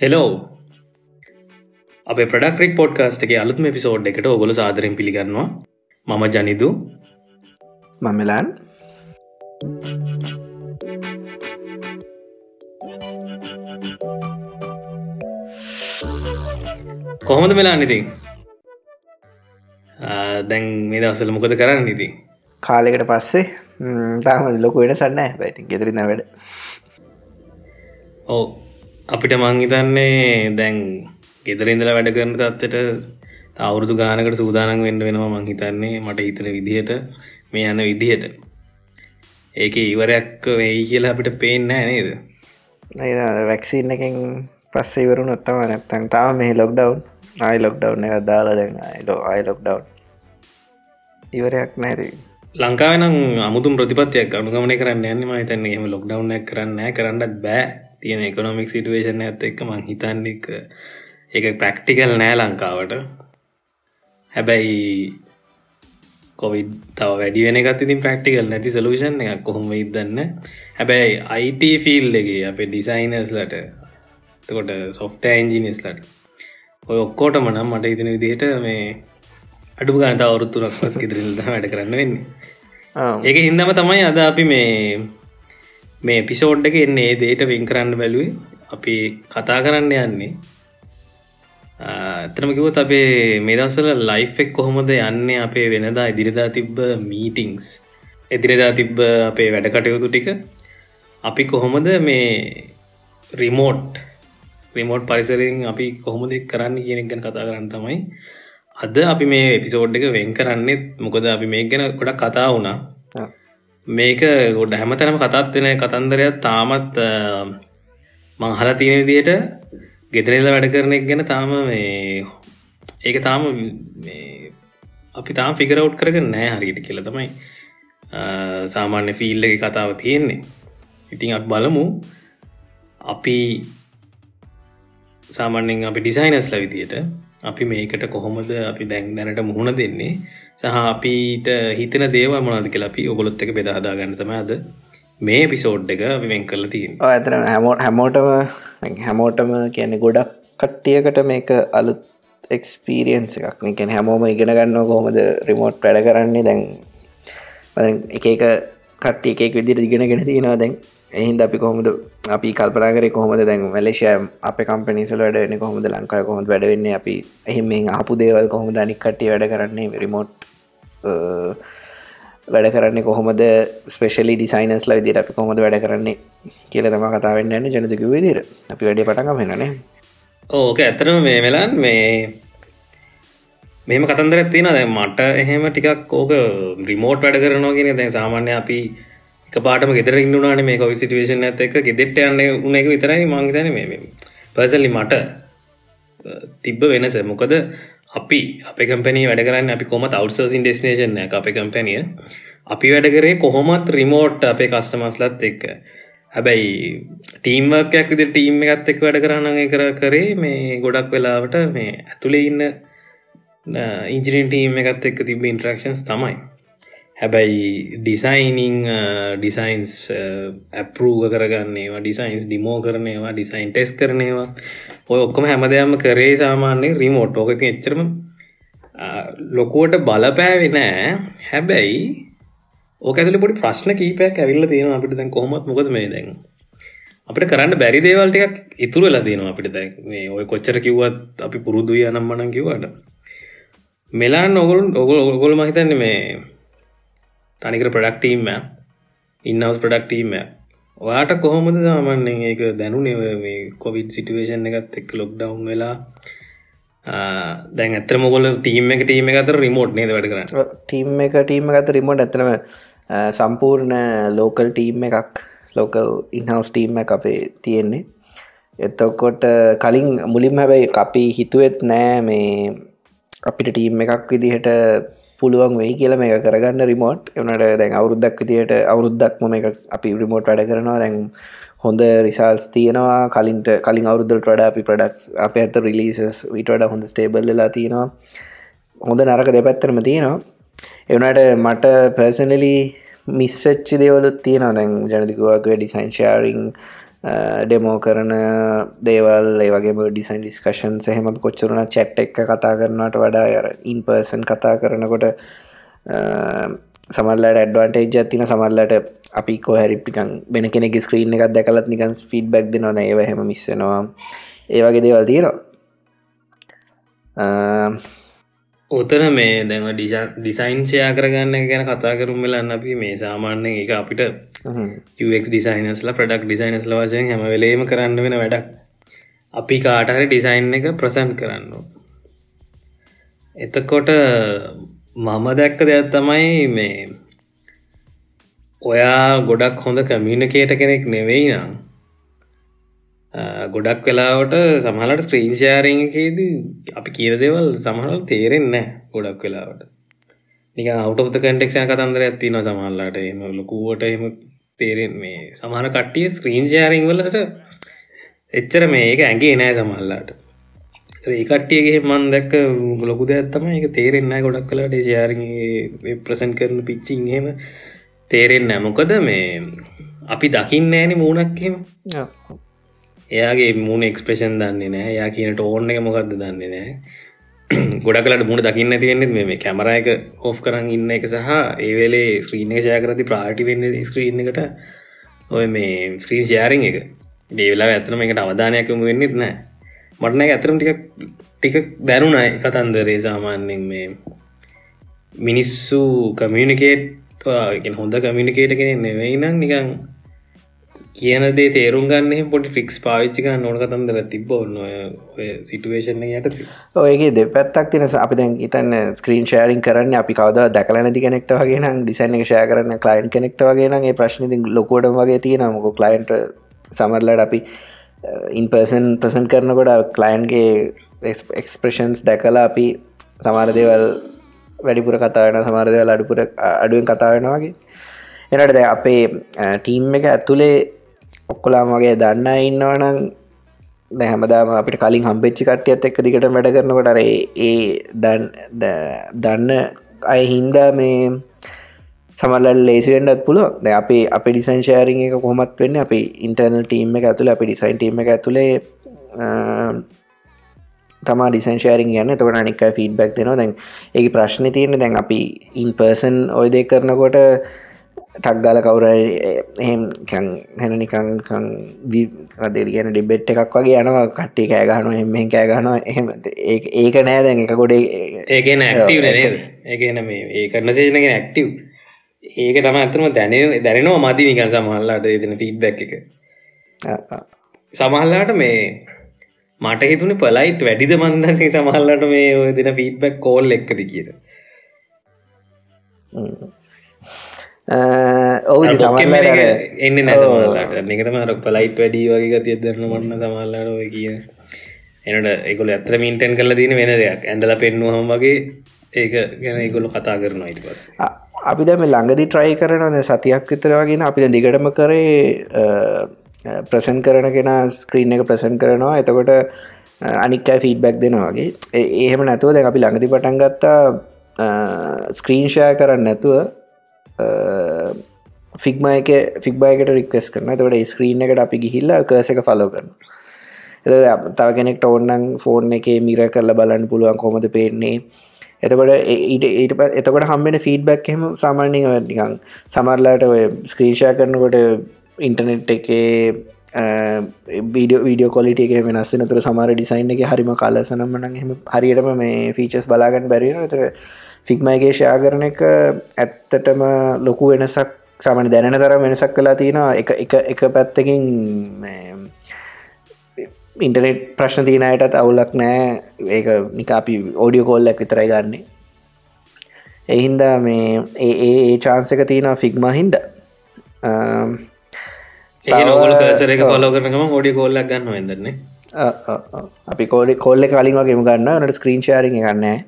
Hello අප ප්‍රඩක්රෙක් podcast එක අලුත්ම පිසෝඩ් එකට ඔගොල සාදරෙන් පිළිගන්නවා. මම ජනිදු. මමලාන් කොහොමද මෙලා නිතින් දැන් මේ දවසල මොකද කරන්න ඉති කාලෙකට පස්සේ තාම ලොක වෙන සන්න පැති ගෙදරන්න වැඩ. ඕ අපිට මංහිතන්නේ දැන් ගෙදරඉඳල වැඩ කරන තත්වට අවුරුදු ගානකට සූදානන් වෙන්ඩ වෙනවා මං හිතන්නේ මට හිතන විදිහට මේ යන විදිහට. ඒක ඉවරයක් වෙයි කියලා අපිට පේෙන්නෑ නේද? වැක්සින්න එකින් පස්සේ ඉවරු නොත්තම නැත්තන් තාම මේ ලොක්ඩවන්් ආයි ලොක්ඩව් එක දාලා දැන් අයිලෝ අයි ලොක්ඩව් ඉවරයක් නැති ලංකාවනම් අමුතුම් ප්‍රතිපත්තියක් අනුගමනය කරන්න යන්න මහිතන්න එම ලොක්ඩව් කරන්න කරන්නත් බෑ. තියෙන එකකොනොමික් සිටුවේෂන් ඇත එක්ක මං හිතන්නෙක් එක ප්‍රක්ටිකල් නෑ ලංකාවට. හැබැයි කොවිඩ් තව වැඩි වෙන එකත් ඉතින් ප්‍රක්ටිකල් නැති සලූෂන් එකක් කොහොම ඉදන්න හැබැයි අයිට ෆිල් එක අපේ ඩිසයිනර්ස්ලට තකොට සොෆ්ට ඇන්ජිනිස්ලට ඔය ඔක්කෝටම නම් මට ඉතින විදිහට මේ අඩු ගනත අවුරුත්තුරක්වත් ඉදිරිල්ද වැඩ කරන්න වෙන්නේ. ඒක හින්දම තමයි අද අපි මේ මේ පිසෝඩ් එක එන්නේ. දේට වෙන් කරන්න බැලුවේ. අපි කතා කරන්න යන්නේ. ඇතනමකිවත් අපේ මෙදසල ලයිෆෙක් කොහොමද යන්නේ? අපේ වෙනදා ඉදිරිදා තිබ්බ මීටිංස් එදිරිදා තිබ්බ අපේ වැඩ කටයුතු ටික. අපි කොහොමද මේ රිමෝට් රිමෝට් පරිසරින් අපි කොහොමද කරන්න කියනෙක් ගැන කතා කරන්න තමයි අද අපි මේ එපිසෝඩ් එක වෙන් කරන්නෙත් මොකද අපි මේ ගැන ගොඩක් කතා වුණා. මේක ගොඩ හැමතැනම කතත් වෙන කතන්දරයක් තාමත් මංහලා තියෙන විදියට ගෙතරෙල්ල වැඩ කරන එක ගැන තාම මේ ඒක තාම අපි තාම ෆිකරවට් කරග නෑ හරියට කියල තමයි සාමාන්‍ය ෆිල්ල එක කතාව තියෙන්නේ. ඉතින් අත් බලමු. අපි සාමාන්‍යෙන් අපි ඩිසයිනස්ල විදියට අපි මේකට කොහොමද අපි දැන් දැනට මුහුණ දෙන්නේ? සහ අපිට හිතන දේව මොනද කියලා අපි ඔගොලොත් එක බෙදහදා ගන්නතම අද මේ පිසෝඩ් එක වෙන් කරල තින් ඇතන හැමෝට හැමෝටම හැමෝටම කියන ගොඩක් කට්ටියකට මේක අලුත් එක්ස්පීරියන්ස එකක්. එකැන හැමෝම ඉගෙන ගන්න කොහොමද රිමෝට් වැඩ කරන්නේ? දැන් එක එක කට්ටිය එකෙක් විදිර ඉගෙනගෙන තියෙනවා දැන්. එහින්ද අපි කොහොමද අපි කල්පනා කරේ කොහොමද දැන් මලේෂය අප කම්පනිසල වැඩන කොහොමද ලංකාය කොහොමද වැඩවෙන්නේ අපි එහි මේ ආපු දේවල් කොහොමද අනික්කටිය වැඩ කරන්නේ? රිමෝට් වැඩ කරන්නේ කොහොමද? ස්පේෂලි ඩිසයිනස්ලා විදිර අපි කොහොමද වැඩ කරන්නේ කියල තම කතාවෙන්න න්න ජනතක විදිර අපි වැඩි පටගම වෙනනේ ඕක ඇතරම මේ වෙලාන් මේ මෙම කතන්දර තියන දැ මට එහෙම ටිකක් ඕක රිමෝට් වැඩ කරනවාගෙන දැන් සාමාන්‍ය අපි පාටම ගෙතර ඉන්නුනාන මේ කොවි සිටුවේෂන් ඇත එක ගෙදෙට්ට යන්න උන එක විතරයි මංහිතන මේ පර්සල්ලි මට තිබ්බ වෙනස. මොකද අපි අප කම්පනී වැඩ කරන්න අපි කොමත් අවටසර්සින් ඩෙස්නේෂන් අප කම්පැනිය අපි වැඩ කරේ කොහොමත් රිමෝට් අපේ කස්ටමස්ලත් එක්ක. හැබැයි ටීම්වර්කයක් විදි ටීම් එකත් එක් වැඩ කරන්න කර කරේ මේ ගොඩක් වෙලාවට මේ ඇතුළේ ඉන්න ඉංජිනින් ටීම් එකත් එක්ක තිබ ඉන්ට්‍රක්ෂන්ස් තමයි. හැබැයි ඩිසයිනිං ඩිසයින්ස් ඇපරූග කරගන්නේවා ඩිසයින්ස් ඩිමෝ කරනවා ඩිසයින් ටෙස් කරනවා. ඔය ඔක්කොම හැමදයම කරේ සාමාන්‍ය රිමෝට් ඕකති එච්චරම uh, ලොකුවට බලපෑවෙ නෑ. හැබැයි ඕක ඇතුල පොඩි ප්‍රශ්න කීපයක් ඇවිල්ල තියෙන අපිට දැන් කොහොමත් මොකද මේ දැන් අපිට කරන්න බැරි දේවල්ටිකක් ඉතුරු වෙලා තියෙනවා අපිට දැන්. මේ ඔය කොච්චර කිව්වත් අපි පුරුදුය නම් මනන් කිව්වට. මෙලාන් ඔගොලුන් ඔගොල් ඔගොල මහිතන්නේ මේ තනිකර ප්‍රඩක්ටීම්ම ඉන්නවස් ප්‍රඩක්ටීම්ම ඔයාට කොහොමද සාමන්නෙන් ඒක දැනු නව මේ කොවිඩ් සිටුවේෂන් එකත් එක් ලොක්ඩවන්් වෙලා. දැන් ඇතර මොගොල ටීම එක ටීම එකතර රිමෝට් නේද වැඩ කරන්න? ටීම් එක ටීම ගත රිමෝට් ඇතනම සම්පූර්ණ ලෝකල් ටීම් එකක් ලෝකල් ඉන්හවස් ටීම් එක අපේ තියෙන්නේ. එතකොට කලින් මුලින් හැබැයි අපි හිතුවෙත් නෑ මේ අපිට ටීම් එකක් විදිහට පුළුවන් වෙයි කියල මේ කරගන්න රිමෝට් එනට දැන් අවුරුද්දක් විතියට අවුරුද්දක්ම එක අපි රිමෝට් වැඩ කරනවා. දැන් හොඳ රිසල්ස් තියෙනවා. කලින්ට කලින් අවුරුද්දට වඩා අපි ප්‍රඩක්ස් අප ඇත රිලිසස් විට වඩ හොඳ ස්ටේබල්ලලා තියෙනවා. හොඳ නරක දෙපැත්තරම තියෙනවා. එවනට මට පර්සනලි මිස්සච්චි දෙවලුත් තියෙන දැන් ජනතිකවාගේ ඩිසයින් ශාරිං ඩෙමෝ කරන දේවල් ඒවගේ ඩිසයින් ඩිස්කශන් සහෙම කොච්චරුණ චැට් එක්ක කතා කරනට වඩා අර ඉන්පර්සන් කතා කරනකොට සමල්ලට ඇඩ්වන්ටේජ් ඇතින සමල්ලට අපි කොහැරිපිකන් වෙන කෙනෙ ස්ක්‍රීන් එකක් දැකලත් නිකන් ෆීඩ් බැක් දෙනවන ඒවහෙම මිස්සනවා ඒවගේ දේවල් තියෙනවා. උතන මේ දැම ඩිසයින්ෂයා කරගන්න ගැන කතා කරුම් වෙලන්න අපි මේ සාමාන්‍යෙන් එක අපිට UX ඩිසයිනස්ලා ප්‍රඩක් ඩිසයිනස්ල වශයෙන් හැම වෙලේම කරන්න වෙන වැඩක්. අපි කාටහරි ඩිසයින් එක ප්‍රසන්් කරන්න එතකොට මම දැක්ක දෙයක් තමයි මේ ඔයා ගොඩක් හොඳ කමියනිකේට කෙනෙක් නෙවෙයි නම් ගොඩක් වෙලාවට සමහලට ස්ක්‍රීන් ෂෑරංකේද අපි කියර දෙවල් සමහල් තේරෙන්න ගොඩක් වෙලාවට. නික අවුට කටෙක්ෂන කතන්දර ඇතින සමහල්ලාට එම ලොකුවට එම තේරෙන් මේ. සමහන කට්ටිය ස්ක්‍රීන් ෂෑරිං වලට එච්චර මේක ඇගේ නෑ සමල්ලාට ඒ කට්ටියගේ මන් දැක්ක ලොකු ඇත්තම එක තේරෙන්න ගොඩක් කලාට ෂයාරි ප්‍රසන් කරන පිච්චින් හෙම තේරෙන්න මොකද මේ අපි දකින්න ෑනි මූුණක්හෙම එයාගේ මුණ එක්ස්පේෂන් දන්නේ නෑ යා කියනට ඕන්න එක මොකක්ද දන්නේ නෑ ගොඩ කලට මුණ දකින්න තියෙනෙත් මේ කැමර එක ඔෆ් කරන්න ඉන්න එක සහ ඒවෙලේ ස්ක්‍රීන ෂය කරති ප්‍රාටි වෙන්න ස්ක්‍රීන් එකට ඔය මේ ස්ක්‍රීන් ෂයාරිං එක. දේවෙලා ඇතනම එකට අවධානයක්ම වෙන්නෙත් නෑ මටන ඇතරම් ටික ටික දැනුනයි කතන්දරේ සාමාන්‍යෙන් මේ මිනිස්සු කමියනිකේට් හොඳ කමියනිකේට කෙනෙ නෙවෙයි නම් නිකං කියන දේ තේරුම් ගන්න පොටි ටික්ස් පාවිච්චි කන නොන කතන්දර තිබ ඔන්න ඔය සිටුවේෂණ යට ඔයගේ දෙ පැත්තක් තින අපි දැන් ඉතන්න ස්ක්‍රීන් ෂෑරින් කරන්න අපි කවද දැකල නැති කෙනෙක්ට වගේ නම් ඩිසයින් එක ෂය කරන්න කලයින් කෙනෙක්ට වගේනගේ ප්‍රශ්නති ලොකෝඩ වගේ තියෙන මොක කලයින්ට සමරලට අපි uh, ඉන්පර්සන් ප්‍රසන් කරනකොට කලයින්ගේ එක්ස්ප්‍රෂන්ස් දැකලා අපි සමාර දේවල් වැඩිපුර කතාවන සමාරදවල් අඩුපුර අඩුවෙන් කතාවෙනවාගේ එනට ද අපේ uh, ටීම් එක ඇතුළේ ඔක්කොලාම වගේ දන්න ඉන්නවනම් දැහැමදාම අපිට කලින් හම්පෙච්චි කට්ටියත් එක්ක දිකට වැඩ කරනකොට ඒ දන්න අය හින්දා මේ සමල්ල ලේසිෙන්ටත් පුළුව ද අපේ අප ඩිසයින් ශෑරිං එක කොමත් වෙන්න? අපි ඉන්ටර්නල් ටීම් එක ඇතුළ අපි ඩිසයින් ටීම එක ඇතුළේ තමා ඩිසන් ශෑරින් ගන්න තකට අනික ෆීඩබැක් දෙනවා. දැන් ඒ ප්‍රශ්න තියෙන දැන් අපි ඉන්පර්සන් ඔයදේ කරනකොට ටක්ගාල කවුර එහෙම හැන නිකංකං දෙර කියන ඩිබෙට් එකක් වගේ යනවා කට්ටි කෑගහන එම කෑගහන එහෙම. ඒක නෑ දැන් එක ගොඩේ. ඒක ඒකන මේ ඒ කරන සේනගෙන ඇක්ටව් ඒක තම ඇතරම දැන දැනවා මති නිකන් සමහල්ලාට දෙන ෆීඩ්බැක් එක. සමහල්ලාට මේ මට හිතුන පලයිට් වැඩිද මන්දසේ සමහල්ලට මේ ඔය දෙන ෆීඩ්බැක් කෝල් එක්කද කියර ඔවු එන්න නැසමලට එකතම පලයිට් වැඩී වගේ ගතිය දරන මන්න සමල්ලාට ඔය කිය එනට එකොල ඇත්‍ර මින්ටන් කල තින වෙන දෙයක්. ඇඳල පෙන්නුවහම වගේ ඒක ගැන ඉගොලු කතා කරනවා ඉට පස් අපි දැම ළඟදි ට්‍රයි කරන සතියක් විතර වගෙන අපි දිගටම කරේ ප්‍රසන් කරන කෙන ස්ක්‍රීන් එක ප්‍රසන් කරනවා. එතකොට අනික්කයි ෆීඩබැක් දෙනවාගේ ඒහෙම නැතුව දැ අපි ළඟදි පටන් ගත්තා ස්ක්‍රීන්ෂය කරන්න නැතුව ෆික්ම එක ෆික්බයකට රික්වස් කරන තවට ස්ක්‍රීන් එකට අපි ගිහිල්ලා කර්ස එක ෆලෝ කරන තව කෙනෙක්ට ඔන්නන් ෆෝන් එක මිර කරල බලන්න පුළුවන් කොමද පේන්නේ. එතකොට ඊට ඊට එතකොට හම්බෙන ෆීඩබැක් හෙම සාමාන්‍ය නිකං සමරලාට ඔය ස්ක්‍රීෂය කරනකොට ඉන්ටනෙට් එකේ බීඩිය වීඩියෝ කොලිට එක වෙනස් තුර සමර ඩිසයින් එක හරිම කාලසනම්මන හරියටම මේ ෆීචස් බලාගන්න බැරින තර ෆික්මයිගේ ෂයා කරන එක ඇත්තටම ලොකු වෙනසක් සාමන දැනෙන තර වෙනසක් කලා තියෙනවා. එක එක එක පැත්තකින් ඉන්ටනෙට් ප්‍රශ්න තියනයටත් අවුලක් නෑ ඒක නිකාපි ඕඩියෝ කෝල්ලක් විතරයි ගන්නේ. එහින්දා මේ ඒ ඒ චාන්සක තියෙන ෆික්ම හින්ද. ඒනොගල කසරක පලෝ කරනම ෝඩි කෝල්ලක් ගන්න වෙදන්නේ අපි කෝඩි කොල්ල කලින් වගේම ගන්න නට ස්ක්‍රීන් ශාරිි ගන්නෑ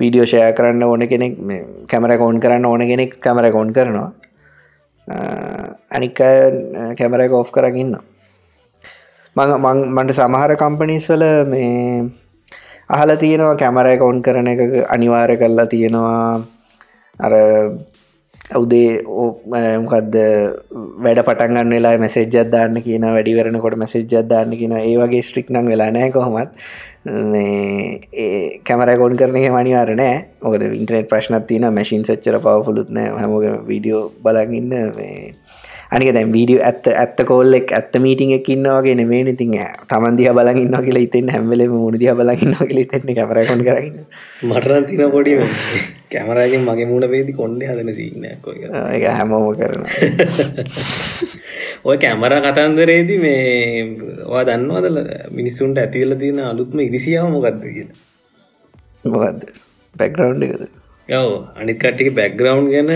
වීඩියෝ ෂය කරන්න ඕන කෙනෙක් කැමර කෝන් කරන්න ඕන කෙනෙක් කැමර කෝන් කරනවා. අනික් කැමර කෝ් කරගන්න මං මන්ට සමහර කම්පනීස් වල මේ අහල තියෙනවා කැමර කවුන් කරන එක අනිවාර කරලා තියෙනවා. අර උදේ මොකක්ද වැඩ පටන්ගන්න වෙලා මැසේජ්ජත් දාන්න කියන වැඩි කරනකොට මැසේජ්ජත් දාන්න කියන ඒ වගේ ස්ට්‍රික් නං වෙලා නෑ කොහොමත්. කැමරකොන් කරන මනිවාර නෑ. මොකද ඉන්ටනෙට් ප්‍රශ්නත් තින මැසින් සච්චර පවපුලුත් නෑ. හමග වීඩියෝ බලගන්න මේ අනික දැන් වීඩියෝ ඇත්ත ඇත්ත කෝල්ලෙක් ඇත්ත මීටිං එක ඉන්නවාගේ නෙමේ ඉතින් තමන් දිහ බලගන්න කියලා ඉතින් හැම්වෙලේ මුණ දිහ බලගන්න කියලා ඉතන්නේ කැමරකොන් කරන්න මටරන් තින පොඩි කැමරගෙන් මගේ මුණ පේදි කොන්ඩ හදන සිීනයක් ඒ හැමෝම කරන ඔය කැමර කතන්දරේදී මේ වා දන්නවදල මිනිස්සුන්ට ඇතිවල තියෙන අලුත්ම ඉරිසියාව මොකක්ද කියෙන මොකක්ද බැක්ග්‍රවන්් එකද? යව අනිත් කට්ටික බැක්ග්‍රවන්් ගැන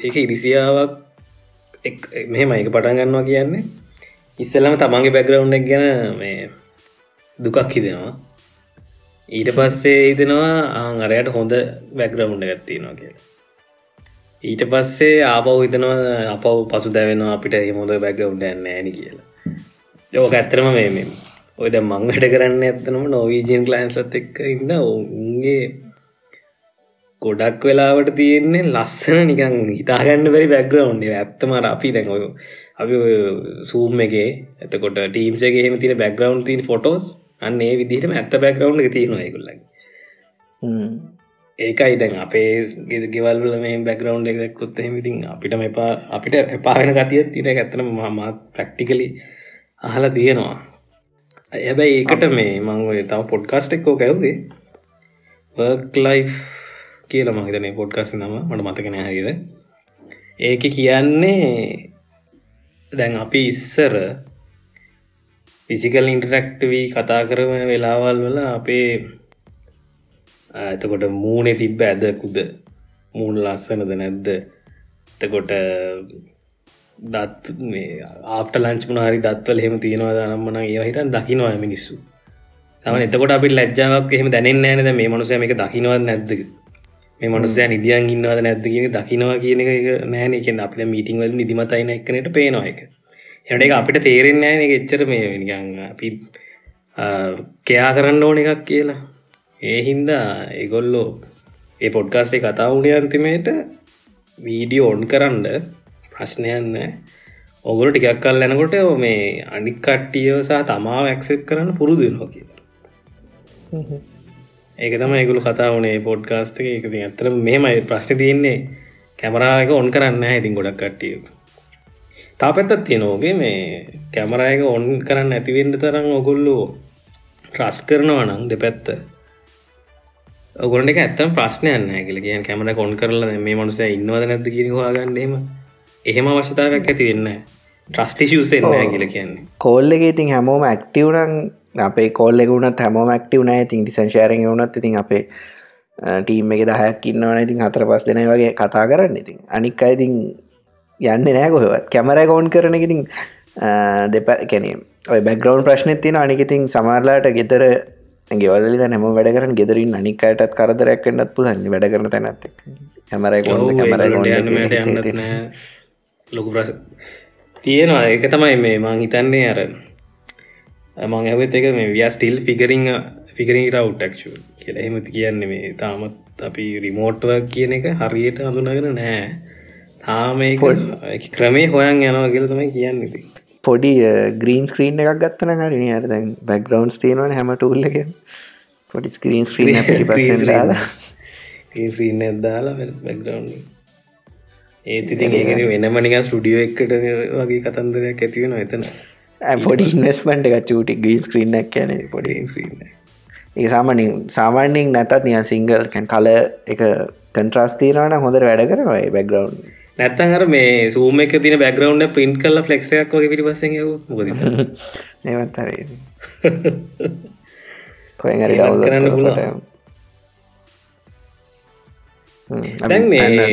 එක ඉරිසියාවක් මෙහෙම එක පටන් ගන්නවා කියන්නේ. ඉස්සල්ලම තමන්ගේ බැක්ග්‍රවන්් එක ගැන මේ දුකක් හිදෙනවා ඊට පස්සේ ඉදෙනවා අරයට හොඳ බැක්ග්‍රවුන්් ගත්තිනවා කියලා ඊට පස්සේ ආපව් හිතනවා අපව් පසු දැවෙනවා අපිට හොඳ බැක්ගවුන්් ඇන්න ඇනි කියලා. යෝක ඇත්තරම මේ ඔයද මං වැඩ කරන්න ඇත්තනම නොවීජන් කලයින්සත් එක්ක ඉන්න ඔුන්ගේ ගොඩක් වෙලාවට තියෙන්නේ ලස්සන නිකං හිතාගන්න බැරි බැක්ග්‍රවන්් ඇත්තමට අපි දැන් ඔය අපි සූම් එකේ ඇතකොට ටීම්සගේ හෙම තින බැක්ග්‍රවන්් තින් ෆොටෝස් අන්න ඒ විදිහටම ඇත්ත බැක්ග්‍රවන්් තියෙනවා යකුල්ලගේ ඒකයි දැන් අපේ ගෙවල්ල මේ බැකරවන්් එකකුත් එහෙමඉතින් අපිට එපා අපිට එපාගෙන ගතිය තින ඇත්තන මත් ප්‍රක්ටිකලි අහලා තියෙනවා. ඇබැයි ඒකට මේ මං තව පොඩ්කාස්ට එක්කෝ කැව්ගේ වර්ක් ලයි් කියල මහිතන පොඩ්කාස් නම. මට මතකෙන හරිද ඒක කියන්නේ දැන් අපි ඉස්සර ෆිසිකල් ඉන්ටරක්ටවී කතා කරම වෙලාවල් වල අපේ එතකොට මූුණේ තිබ්බ ඇදකුද මූුණ ලස්සනද නැද්ද? එතකොට දත් ආට ලංච් මනාරි දත්වල හෙම තියෙනවා දනම්මන ඒ හිතන් දකිනවා මිනිස්සු. තම එතකොට අපි ලැජ්ජාවක් එහෙම දැනෙන් නෑනද මේ මනුසය එක දකිනවත් නැද්ද? මේ මනුසය නිදියන් ඉන්නවද නැද්ද කියන දකිනවා කියන එක නෑන එක අප මීටිං වල නිදිමතයින එකනට පේනවා එක එට එක අපිට තේරෙන්නේ නෑ එක එච්චර මේ නිගන්න අපි කයා කරන්න ඕන එකක් කියලා. ඒ හින්දා ඒගොල්ලෝ ඒ පොඩ්කාස්ටේ කතා වුණේ අන්තිමයට වීඩියෝ ඔන් කරන්න ප්‍රශ්නයන්න ඔගොල ටිකක් කල් ලැනකොට මේ අනික් කට්ටියව සහ තමාව ඇක්සෙප් කරන්න පුරුදු නො කිය ඒක තම ඒගුලු කතා වනේ පොඩ්කාස්ට එක. ඇතර මෙමයි ප්‍රශ්න තියන්නේ. කැමරායක ඔන් කරන්න ඉතින් ගොඩක් කට්ටිය තා පැත්තත් තියෙනෝගේ මේ කැමරායක ඔන් කරන්න ඇතිවෙන්ට තරම් ඔගොල්ලු රස් කරනවනං දෙපැත්ත ඔගොලට එක ඇත්තම් ප්‍රශ්නයන්න කියල. කිය කැමර කොන් කරලා මේ මනුස ඉන්නවද නැද කිරවාගන්නේම එහෙම. අවශ්‍යතාවයක් ඇති වෙන්න ට්‍රස්ටිෂසෙන්න කියල කියන්නේ. කෝල්ල එක ඉතින් හැමෝම ඇක්ටවරන් අපේ කොල්ල ගුණත් හැමෝම ක්ටව නෑ. ඉතින් ඩිසංශාරය වුණත් ඉතින් අපේ ටීම් එක දහයක් ඉන්නවන. ඉතින් හතර පස් දෙන වගේ කතා කරන්න ඉතින්. අනික් අයිතින් යන්න නෑ කොහවත්. කැමර කෝන් කරන ඉතින් දෙප කැනේ ඔය බැග්‍රවන්් ප්‍රශ්නත් තින අනිකඉතින් සමාරලාට ගෙතර ගෙවල්ල නැම වැඩ කරන ගෙදරින් අනික්කයටත් කරදරයක් කන්නත් පුලන් වැඩ කරන තැනත් හැමරයි කැමර ලොකු ප්‍රස තියෙනවා. එක තමයි මේ මං හිතන්නේ අර මං ඇවත් එක මේ විය ස්ටිල් ෆිකරිං ෆිකරිට අවටක්ෂ කියල. එහෙමති කියන්නේ මේ තාමත් අපි රිමෝට්ව කියන එක හරියට හඳුනගෙන නෑ. තාම ක්‍රමේ හොයන් යනවා කියල තමයි කියන්නේති පොඩි ග්‍රීන් ස්ක්‍රීන් එකක් ගත්තන හරි අර බැක්ග්‍රවන්් තියෙනවන හැම ටූල්ලක පොඩි ස්ක්‍රීන් ස්ක්‍රීන් ්‍රීන් දාලා. බැක්ග්‍රවන්් ඒත් ඉතින් ඒකන වෙනමනික ස්ටඩියෝ එකට වගේ කතන්දරයක් ඇතිවෙන එතන. පොඩි ඉන්වස්මට එක චූටි ග්‍රීන් ස්ක්‍රීන්ක් කියන පොඩි. ස්ක්‍රීන් ඒ සාමනින් සාමාන්‍යෙන් නැතත් නිය සිංගල් කැන් කල එක කන්ට්‍රස්තිීනවන හොඳ වැඩ කරනවා බැක්ග්‍රවන්් නැත්තන් අර මේ සූම එක තින බැග්‍රවන්් පින්ට කල්ල ෆලෙක්ෂයක් වගේ පිටි පස මොද ඒවත්තර කොය හරි. කරන්න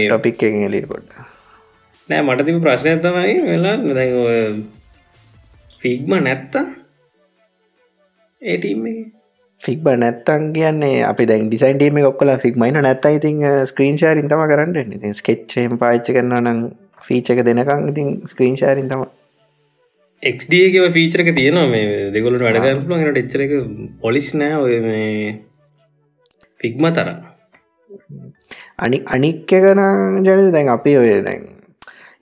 ටොපික් එලි කොට නෑ මට තිබ ප්‍රශ්නය තමයි වෙලා දැ ෆිග්ම නැත්ත? ඒටීම් එක ෆික්බ නැත්තන් කියන්නේ අපි දැන් ඩිසයින්ටීම ඔක්කලා ෆික්මයින නැත්ත ඉතින් ස්ක්‍රීන් ශාරින් තම කරන්න ස්කෙච්චයම් පාච්ච කරන්න නම් ෆීචක දෙනකං ඉතින් ස්ක්‍රීන් ශාරින් තම එක්ඩගේ ෆීචරක තියෙනවා මේ දෙගොලට වැඩගරපුල ට එච්චර එක පොලිස් නෑ. ඔය මේ ෆික්ම තර අනි අනික්ක ගන ජන දැන් අපි ඔය දැන්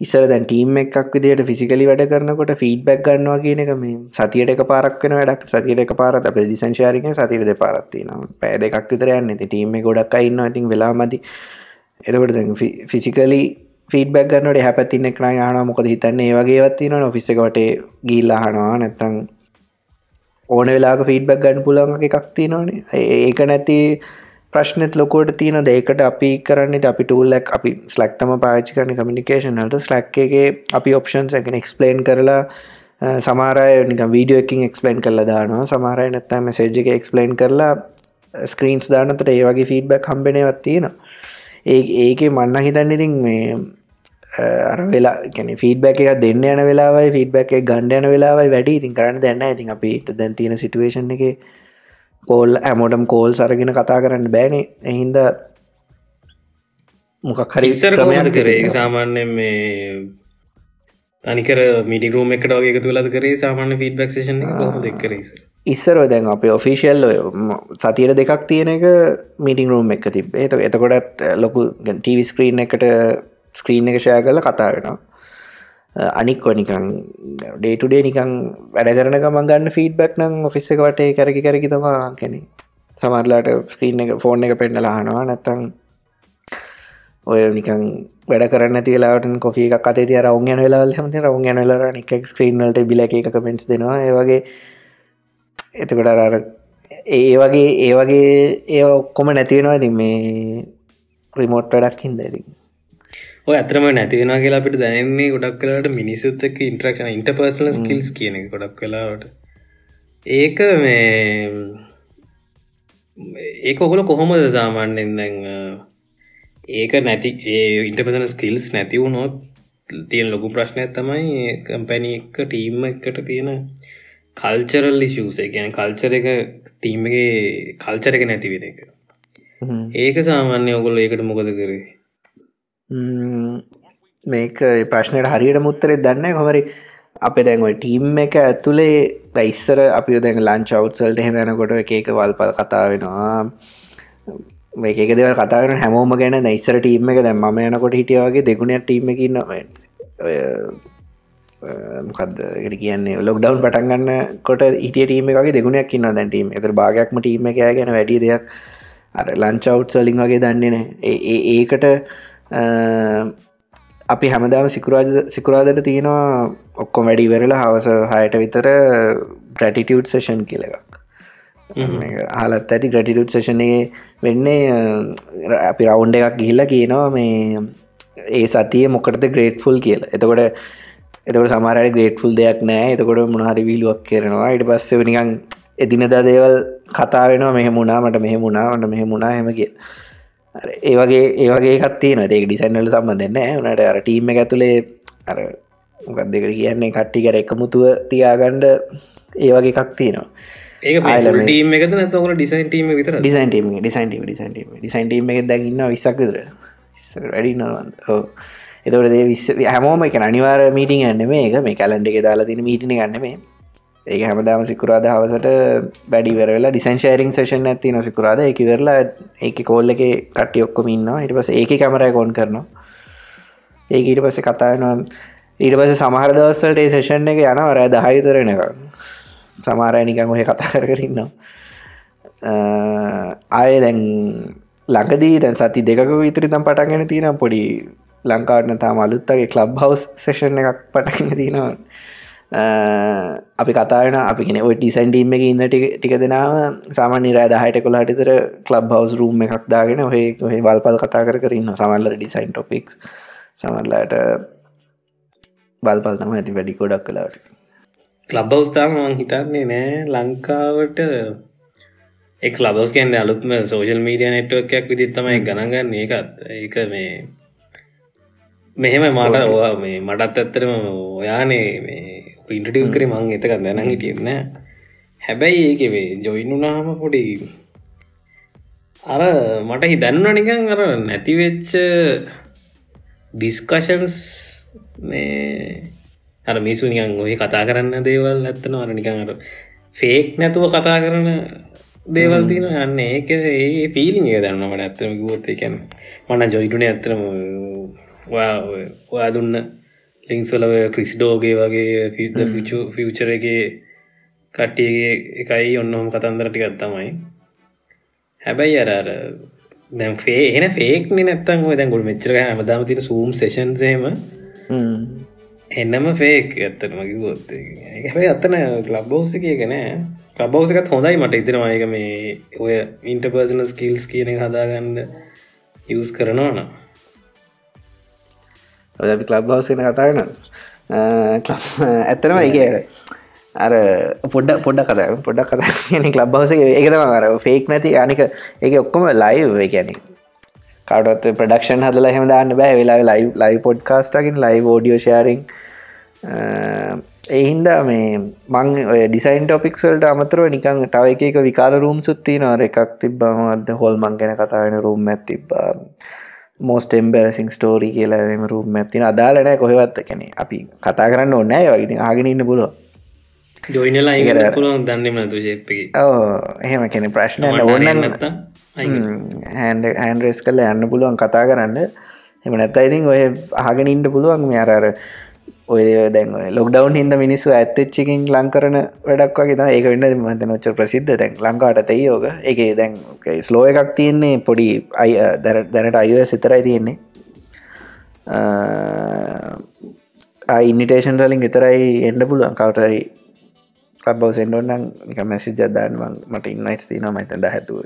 ඉස්සර දැන් ටීම් එකක් විදිට ෆිසිකලි වැඩ කරනකොට ෆීඩ්බැක් ගන්නවා කියන එක මේ සතියට එක පාරක් වෙන වැඩක්. සතියට එක පාරත් අප දිසංශාරික සතිර දෙ පාරත්තින පෑ දෙකක් විතර යන්න. ති ටීම ගොඩක් අන්න ඉතින් වෙලා මති එතකොට දැන් ෆිසිකලි ෆීඩබැක් ගන්නට හැපැතින්න එක්න යාන මොකද හිතන්න ඒ වගේවත්තින නොෆිස්සකට ගිල්ලාහනවා නැත්තං ඕන වෙලාක ෆීඩබැක් ගන්න පුළන්ග එකක් තියෙනවානේ. ඒක නැති ප්‍රශ්නත් ලොකෝට තියෙන දෙකට අපි කරන්න අපි ටූල්ලක් අපි ස්ලක්තම පාචි කරන කමිනිකේෂන්ලට ස්ලක්ගේ අපි ඔප්ෂන්ස් එකෙන එක්ස්පලේන් කරලා සමාරය නික වීඩියෝ එකින් එක්ස්පලේන් කරලා දානවා. සමාරය නැත්තම මෙසේජ් එක එක්ස්පලේන් කරලා ස්ක්‍රීන්ස් දානතට ඒ වගේ ෆීඩබැක් හම්බෙනවත් තියෙන ඒ ඒකේ මන්න හිතන්න ඉතින් මේ අර වෙලා කැන ෆීඩබැක් එක දෙන්න යන වෙලාවයි ෆීඩබැක් එක ගණ්ඩ යන වෙලාවයි වැඩි. ඉතින් කරන්න දැන්න ඉතින් අපි දැන් තියෙන සිටුවේෂන් එක කෝල් ඇමෝටම් කෝල් සරගෙන කතා කරන්න බෑනේ. එහින්ද මොකක් හරි ඉස්සර කරේ? සාමාන්‍ය මේ තනිකර මිටි රූම එකට වගේ එකතු ලද කරේ? සාමාන්‍ය ෆීඩබක් ෂන් දෙකරේස ඉස්සර? දැන් අප ඔෆිසිියල් සතියට දෙකක් තියෙන එක මිටිං රූම් එක තිබ එත එතකොටත් ලොකු ටීවි ස්ක්‍රීන් එකට ස්ක්‍රීන් එක ෂය කල කතා වෙනවා අනික් නිකං ඩේටුඩේ නිකං වැඩ කරන ගමන් ගන්න ෆීඩ්බක් නම් ඔෆිස්ස එක වටේ කරකි කරකි තමා කෙනෙ සමරලාට ස්ක්‍රීන් එක ෆෝන් එක පෙන්ඩලාහනවා නැත්තං ඔය නිකං වැඩ කරන්න තිලාට කොෆි එක අතේ තිය රවුන් යන වෙලාවල් හමති රවුන් යන වෙලා නික ස්ක්‍රීන්වලට බිල එක කමෙන්ස් දෙනවා. ඒ වගේ එතකොට අර ඒ වගේ ඒ වගේ ඒ ඔක්කොම නැතිවෙනවා ඉතින් මේ රිමෝට් වැඩක් හින්ද ඉතින්. ඔය ඇතරම නැතිවෙන කියලා අපිට දැනන්නේ ගොඩක් කලාට මිනිස්සුත් එක්ක ඉන්ට්‍රක්ෂන් ඉන්ටර්පර්සනල් ස්කිල්ස් කියන ගොඩක් කලාවට ඒක මේ ඒක ඔකොල කොහොමද සාමාන්‍යෙන් දැන් ඒක නැති ඒ ඉන්ටපසන ස්කිල්ස් නැති වුණොත් තියෙන ලොකු ප්‍රශ්නය තමයි කම්පැනි එක ටීම් එකට තියෙන කල්චරල් ලිෂූස ගැන කල්චර එක තීමගේ කල්චර එක නැතිවෙන එක. ඒක සාමාන්‍ය ඔගොල ඒකට මොකද කරේ මේක ප්‍රශ්නයට හරියට මුත්තරෙ දන්න කොමරි අප දැන්ව ටීම් එක ඇතුළේ ගයිස්සර අපි දැන් ලංච අවත්සල්ට හෙමෙනකොට එකක වල්පල් කතා වෙනවා. මේක දෙව කතාන හැමෝම ගැන ඉස්සර ටීම එක දැම් ම යනකොට හිටියවගේ දෙගුණයක් ටීම එක නොකද කියන්නේ? ලොක් ඩවන් පටන්ගන්න කොට ඉටිය ටීම එකගේ දෙගුණයක් ඉන්න දැන්ටීම එත භාගයක්ම ටීම එක ගැන වැඩි දෙයක් අර ලංච අවට් සලින් වගේ දන්නේ නෑ ඒකට අපි හැමදාම සිකුරාජ සිකුරාදට තියෙනවා ඔක්කො වැඩි වෙරලා හවස හයට විතර ග්‍රටිටියුට් සේෂන් කියල එකක්. හලත් ඇති ග්‍රටිටුට් සේෂනය වෙන්නේ අපි රවුන්් එකක් ගිහිල්ල කියනවා මේ ඒ සතිය මොකටද ග්‍රේට්ෆුල් කියල. එතකොට එතකට සමාරයට ග්‍රේට්ෆුල් දෙයක් නෑ එතකොට මොනහරි වීලුවක් කරනවා. ඉට පස්සේ නිකං එදිනදා දේවල් කතා වෙනවා. මෙහෙමුණා මට මෙහෙමුණා මට මෙහෙමුණා හෙම කිය ඒවගේ ඒවගේ කත්තිය නො ඒක ඩිසයින්නල සම්බඳන්න නට අර ටීම ඇතුළේ අර මොකක් දෙකට කියන්නේ? කට්ටි කර එකමුතුව තියාගණ්ඩ ඒවගේ කක්තිනවා ඒ ටීම එක නතකට ඩිසයින් ටීම විතර design team design team design team design team එක දැකින්න විස්සක්දර වැඩි නවන්ද එතවට දේ විස් හැමෝම එක අනිවාර මීටිං ඇන්න මේ එක මේ කලන්ඩ එක දාලා තින මීටින ගන්න මේ ඒ හැමදාම සිකුරාද හවසට බැඩි වෙරලා ඩිසන් ශේරිං සේෂන් ඇති නො සිකුරාද. එක වෙරලා ඒක කෝල්ල එක කට්ටි ඔක්කොම ඉන්නවා. ඉට පස ඒක කැමරයි කොන් කරනවා. ඒක ඊට පස්සේ කතානවා ඊට පස සමහර දවස්සලට ඒ සේෂන් එක යන රෑ දහහිතරෙන එක සමාරයනිකං ඔහ කතා කර කරන්නවා ආය දැන් ලඟදී දැන් සති දෙක විතරි තම් පටන්ගෙන තියෙන පොඩි ලංකාටන තාම අලුත්තගේ කලබ් හවස් සේෂන් එකක් පටගෙන තියෙනවා. අපි කතාන අපි කෙන ඔය ටිසන්ටීම එක ඉන්න ටික දෙනාව සාමාන්‍ය රෑ දහයට කොලාටිතර කලබ් හවස් රූම් එකක් දාගෙන ඔහේ ඔහේ වල්පල් කතා කර කරන්න සමල්ල ඩිසයින් ටොපික්ස් සමල්ලාට බල්පල් තම ඇති වැඩි කොඩක් කලාට කලබ් අවස්ථාම මං හිතන්නේ නෑ. ලංකාවට එක් ලබස් කියන්න අලුත්ම සෝජල් මීඩිය නෙට්ුවක්යක් විදිත් තමයි ගණගන්න ඒකත් ඒක මේ මෙහෙම මට මේ මටත් ඇත්තරම ඔයානේ මේ ඉන්ටටියස් කර මං එතක දැන හිටියන්න හැබැයි ඒකවේ ජොයිනුනාහම පොඩි අර මට හිදන්න නිකන් අර නැතිවෙච්ච ඩිස්කශන්ස් මේ අර මිසු නිකන් ඔය කතා කරන්න දේවල් ඇත්තන අර නිකන් අර ෆේක් නැතුව කතා කරන දේවල් තින යන්න ඒක ඒ පීලිං එක දන්නවට ඇත්තම ගුවොත් එකැන මන ජොයිටුන ඇත්තරම ඔයා දුන්න ලිංක්ස්වල ක්‍රිස්ඩෝගේ වගේ ෆිද ෆියචර එක කට්ටියගේ එකයි ඔන්නහොම කතන්දර ටිකත් තමයි. හැබැයි අරර දැම් ෆේ එන ෆේක්න නැත්තන් දැන් ගොඩ මෙච්චර හමදාම තින සූම් සේෂන්සේම එන්නම ෆේක් ඇත්තන මගේ ගොත් හැබයි අත්තන ලබ්බෝස කියගෙන ලබ්බෝසකත් හොඳයි මට ඉතිරමයක මේ ඔය ඉන්ටපර්සන ස්කිල්ස් කියන හදාගන්න යස් කරනවාන අපි කලබ් හවසන කතාගන ඇත්තනම ඒකට අර පොඩ්ඩ පොඩ්ඩ කත පොඩ්ඩක් කතා කියන ලබ් හවස ඒකතම අර ෆේක් නැති. අනික ඒක ඔක්කොම ලයි කියැනෙ කටත් ප්‍රඩක්ෂන් හදල හෙම දාන්න බෑ. වෙලා ලයි ලයි පොඩ්කාස්ටකින් ලයි ෝඩියෝ ශාරිං එහින්ද මේ මං ඩිසයින් ටොපික්වල්ට අමතරව නිකං තව එක විකාල රූම් සුත්ති නර එකක් තිබ්බමද හොල් මං ගැන කතාවෙන රූම් ඇත් තිබ්බා මෝස්ට එම්බරසිං ස්ටෝරි කියලා රූම් ඇතින අදාලනෑ කොහෙවත්ත කෙනෙ අපි කතා කරන්න ඕන්නෑ වගේ ආගෙන ඉන්න පුලුව ජොයිනලා දන්නම එහෙම කෙන ප්‍රශ්න ඕන්න හැන්රෙස් කල්ල යන්න පුළුවන් කතා කරන්න. එම නැත්ත ඉතින් ඔය අහගෙන ඉන්ට පුළුවන් මේ අරර ඔය දැන් ලොක්ඩවන් හිද මිනිස්සු ඇත්තච්චකින් ලංකරන වැඩක් වගේ ඒක වෙන්න. මත නොච්ච ප්‍රසිද්ධ. දැන් ලංකාට තයි යෝග එක දැන් ස්ලෝ එකක් තියෙන්නේ පොඩි අයි දැනට අයව සිතරයි තියෙන්නේ. ඉන්නිටේෂන් රලින් විතරයි එන්ඩ පුළුවන්. කවටරයි ලබව සෙන්ඩෝන්නම් එක මැසි ජදදාන්න මට ඉන්නයිස් තින මතද හැතුව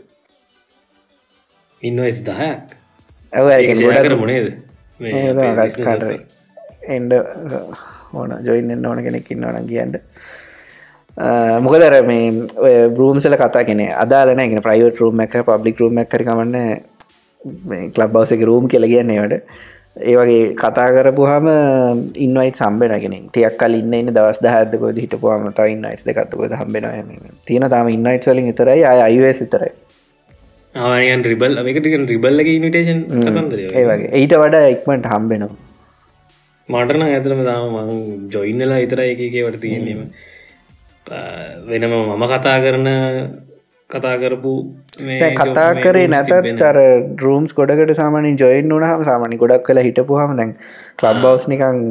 ඉන්නස් දහයක්? ඇ කර මොනේද කටරේ එන්ඩ ඕන ජොයින්න ඕන කෙනෙක් ඉන්නවන කියන්ට මොකදර මේ බරූම්සල කතා කෙනෙ අදාලන ගෙන ප්‍රයිවට් රූම් එක පබ්ලික් රූම් කරකමන්න කලබ් බවසක රූම් කියල කියන්නේවට ඒවගේ කතා කරපුහම ඉන්වයිට සම්බෙනගෙන ටියක් කල ඉන්න ඉන්න දවස් දහදකො හිටපුහම ත ඉන්නයිට් දෙකත්තුක හම්බෙන තියෙන තම ඉන්නයිට් වලින් විතරයි අය අයිස් විතරයි. ආයන් රිබල් එකට රිබල්ලගේ ඉනිටේෂන් ඒවගේ ඊට වඩා එක්මට හම්බෙනවා මටන ඇතරම තාම මං ජොයින්නලා ඉතර එකකවට තියෙනීම වෙනම මම කතා කරන කතා කරපු කතා කරේ නැතත් අර රූම්ස් ගොඩකට සාමානින් ජොයින් වුනහම සාමානි ගොඩක් කළ හිටපු හම දැන් කලබ් බවස් නිකං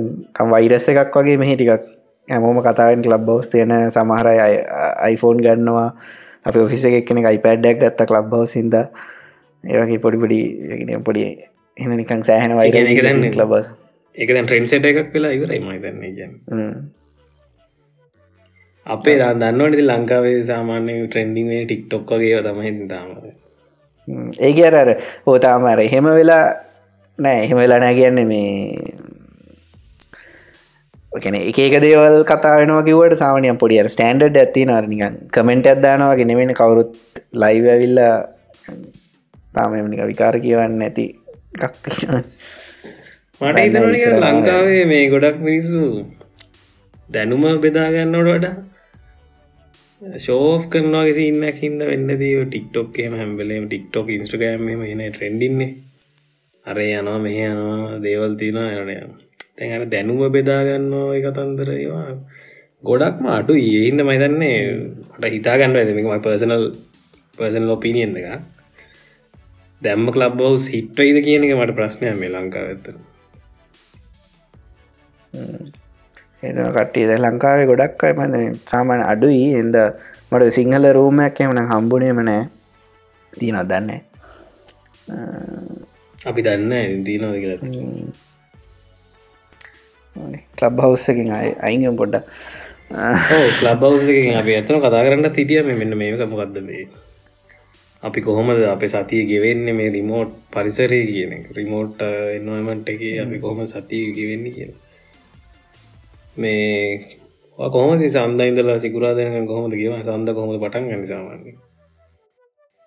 වෛරස්ස එකක් වගේ මෙහි ටිකක් හැමෝම කතාවෙන් කලබ් බවස් තියෙන සමහරයි අයිෆෝන් ගන්නවා. අපි ඔෆිස එකක් කෙනෙ අයිපඩ්ඩක් ගත්ත කලබ් බව සිද ඒවගේ පොඩිපොඩි පොඩි එන නිකං සෑහන වයි ලබස් එක දැන් ට්‍රෙන්සට එකක් වෙලා ඉවරයි මයි දන්න අපේ දා දන්නවට ලංකාවේ සාමාන්‍ය ට්‍රෙන්ඩිේ ටික්ටොක් වගේ තමයි තාම. ඒක අර හෝතාමර එහෙම වෙලා නෑ එහෙම වෙලා නෑ කියන්නේ මේ කන එක දේවල් කතාවෙනවා කිවට සාමනයම් පොඩිය ස්ටන්ඩඩ් ඇති නරනිකන් කමෙන්ට් ඇත්දානවා ගෙනවෙන කවුරුත් ලයිව ඇවිල්ලා. තාමනික විකාර කියවන්න ඇති එකක් මට ඉතනක ලංකාවේ මේ ගොඩක් මිනිස්සු දැනුම බෙදාගන්නට වඩා ශෝ් කරනවා සින්නක් හිද වෙන්න දී ටික්ටොක්කේම හැම්බලේම ටික්ටොක් ඉස්ට්‍රගෑම් එන ට්‍රෙන්ඩින්නේ අරේ යනවා මෙහ යනවා දේවල් තින යනය තැන් දැනුම බෙදාගන්නවා එකතන්දර ඒවා. ගොඩක්ම අඩු ඒහින්ද මයිතන්නේ ට හිතාගන්න ඇතිමයි පර්සනල් ඔපිනියන් එක දැම්ම ලබ් බව් සිට්වයිද කියන එක මට ප්‍රශ්නය මේ ලංකාව ඇත්තර එ ද ලංකාවේ ගොඩක් අයි පඳ සාමාන අඩුයි. එද මට සිංහල රූමයක් එමන හම්බුණේම නෑ. තියන දන්නේ අපි දන්න දීනවද කියල. කලබ් හවස්සකින් අයි අයිගම් පොඩ්ඩ ලබ් හවසකින් අපි ඇතන කතා කරන්න තිටිය මෙන්න මේක මොකක්ද මේ? අපි කොහොමද අප සතිය ගෙවෙන්නේ මේ රිමෝට් පරිසරය කියන රිමෝට් එන්නමට එක අපි කොහොම සතිය ගෙවෙන්නේ කියලා මේ කොහොම සන්දයින්දලා සිකුරා දෙන කොහොමද කියව සන්ද කොහොමද පටන් ගනි සාමාන්‍ය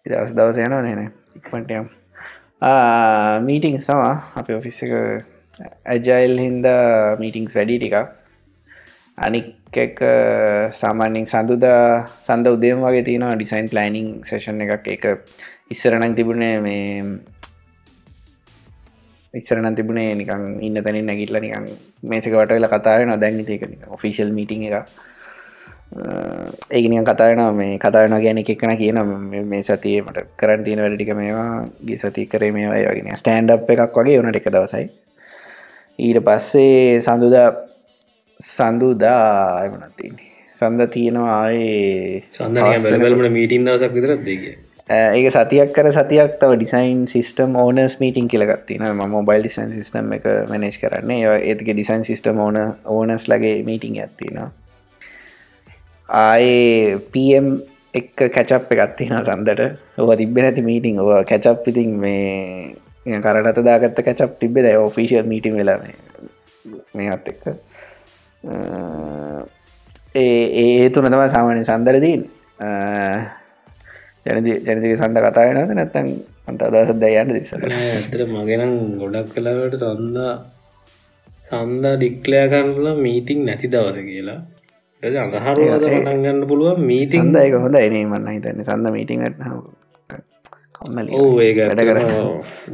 දවස් දවස යනවා නන ඉක්මටයම් මීටිං සවා අප ඔෆිස් එක ඇජයිල් හින්ද මීටිංස් වැඩි ටික අනික් එක සාමාන්‍යෙන් සඳුදා සඳ උදේම වගේ තියෙනවා ඩිසයින් ප්ලනිං සේෂන් එකක්. එක ඉස්සරනක් තිබුණේ මේ ඉස්සරන තිබුණේ නිකං ඉන්න තැනින් නැගිල්ල නිකං මේසක වට වෙලා කතාව නො දැන් ඒක ඔෆිසිල් මීටිං එක ඒගනිය කතායන මේ කතායන ගැන එකක්න කියන මේ සතියමට කරන් තියෙන වැඩටික මේවා ගේ සති කරේ මේ වගෙන ස්ටන්ඩ් එකක් වගේ වනට එක දවසයි. ඊට පස්සේ සඳුදා සඳුදා එමනත්තින්නේ සඳ තියෙනවා ආයේ සඳ මීටින් දවසක් විතරත් දෙගේ ඒක සතියක් කර සතියක් තව ඩිසයින් සිස්ටම් ඕනස් මීටින් කියලගත්තින ම මොබයිල් ඩිසයින් සිස්ටම් එක මනේජ් කරන්නේ. ඒතික ඩිසයින් සිස්ටම් ඕන ඕනස් ලගේ මීටිං ඇත්තිනවා ආයේ පම් එක් කැචප් එකත්තින රන්දට. ඔව තිබෙන ඇති මීටිං ඔව කැචප් ඉතින් මේ කරට දාගත්ත කැචප් තිබෙ ද ඔෆිසිල් මීටි වෙලා මේත් එක්ක. ඒ ඒ තුන තම සාමාන්‍ය සන්දරදීන් ජනති ජනතික සඳ කතායනද නැත්තැන් අන්ත අදස දයන්න දිස ඇතර මගෙනම් ගොඩක් කලාවට සන්දා සන්දා ඩික්ලෑ කරන්නල මීටිං නැති දවස කියලා. පටන් ගන්න පුළුවන් මීටිං දයක හොඳ එනේ මන්න හිතන්න. සඳ ඕ ඒක වැඩ කර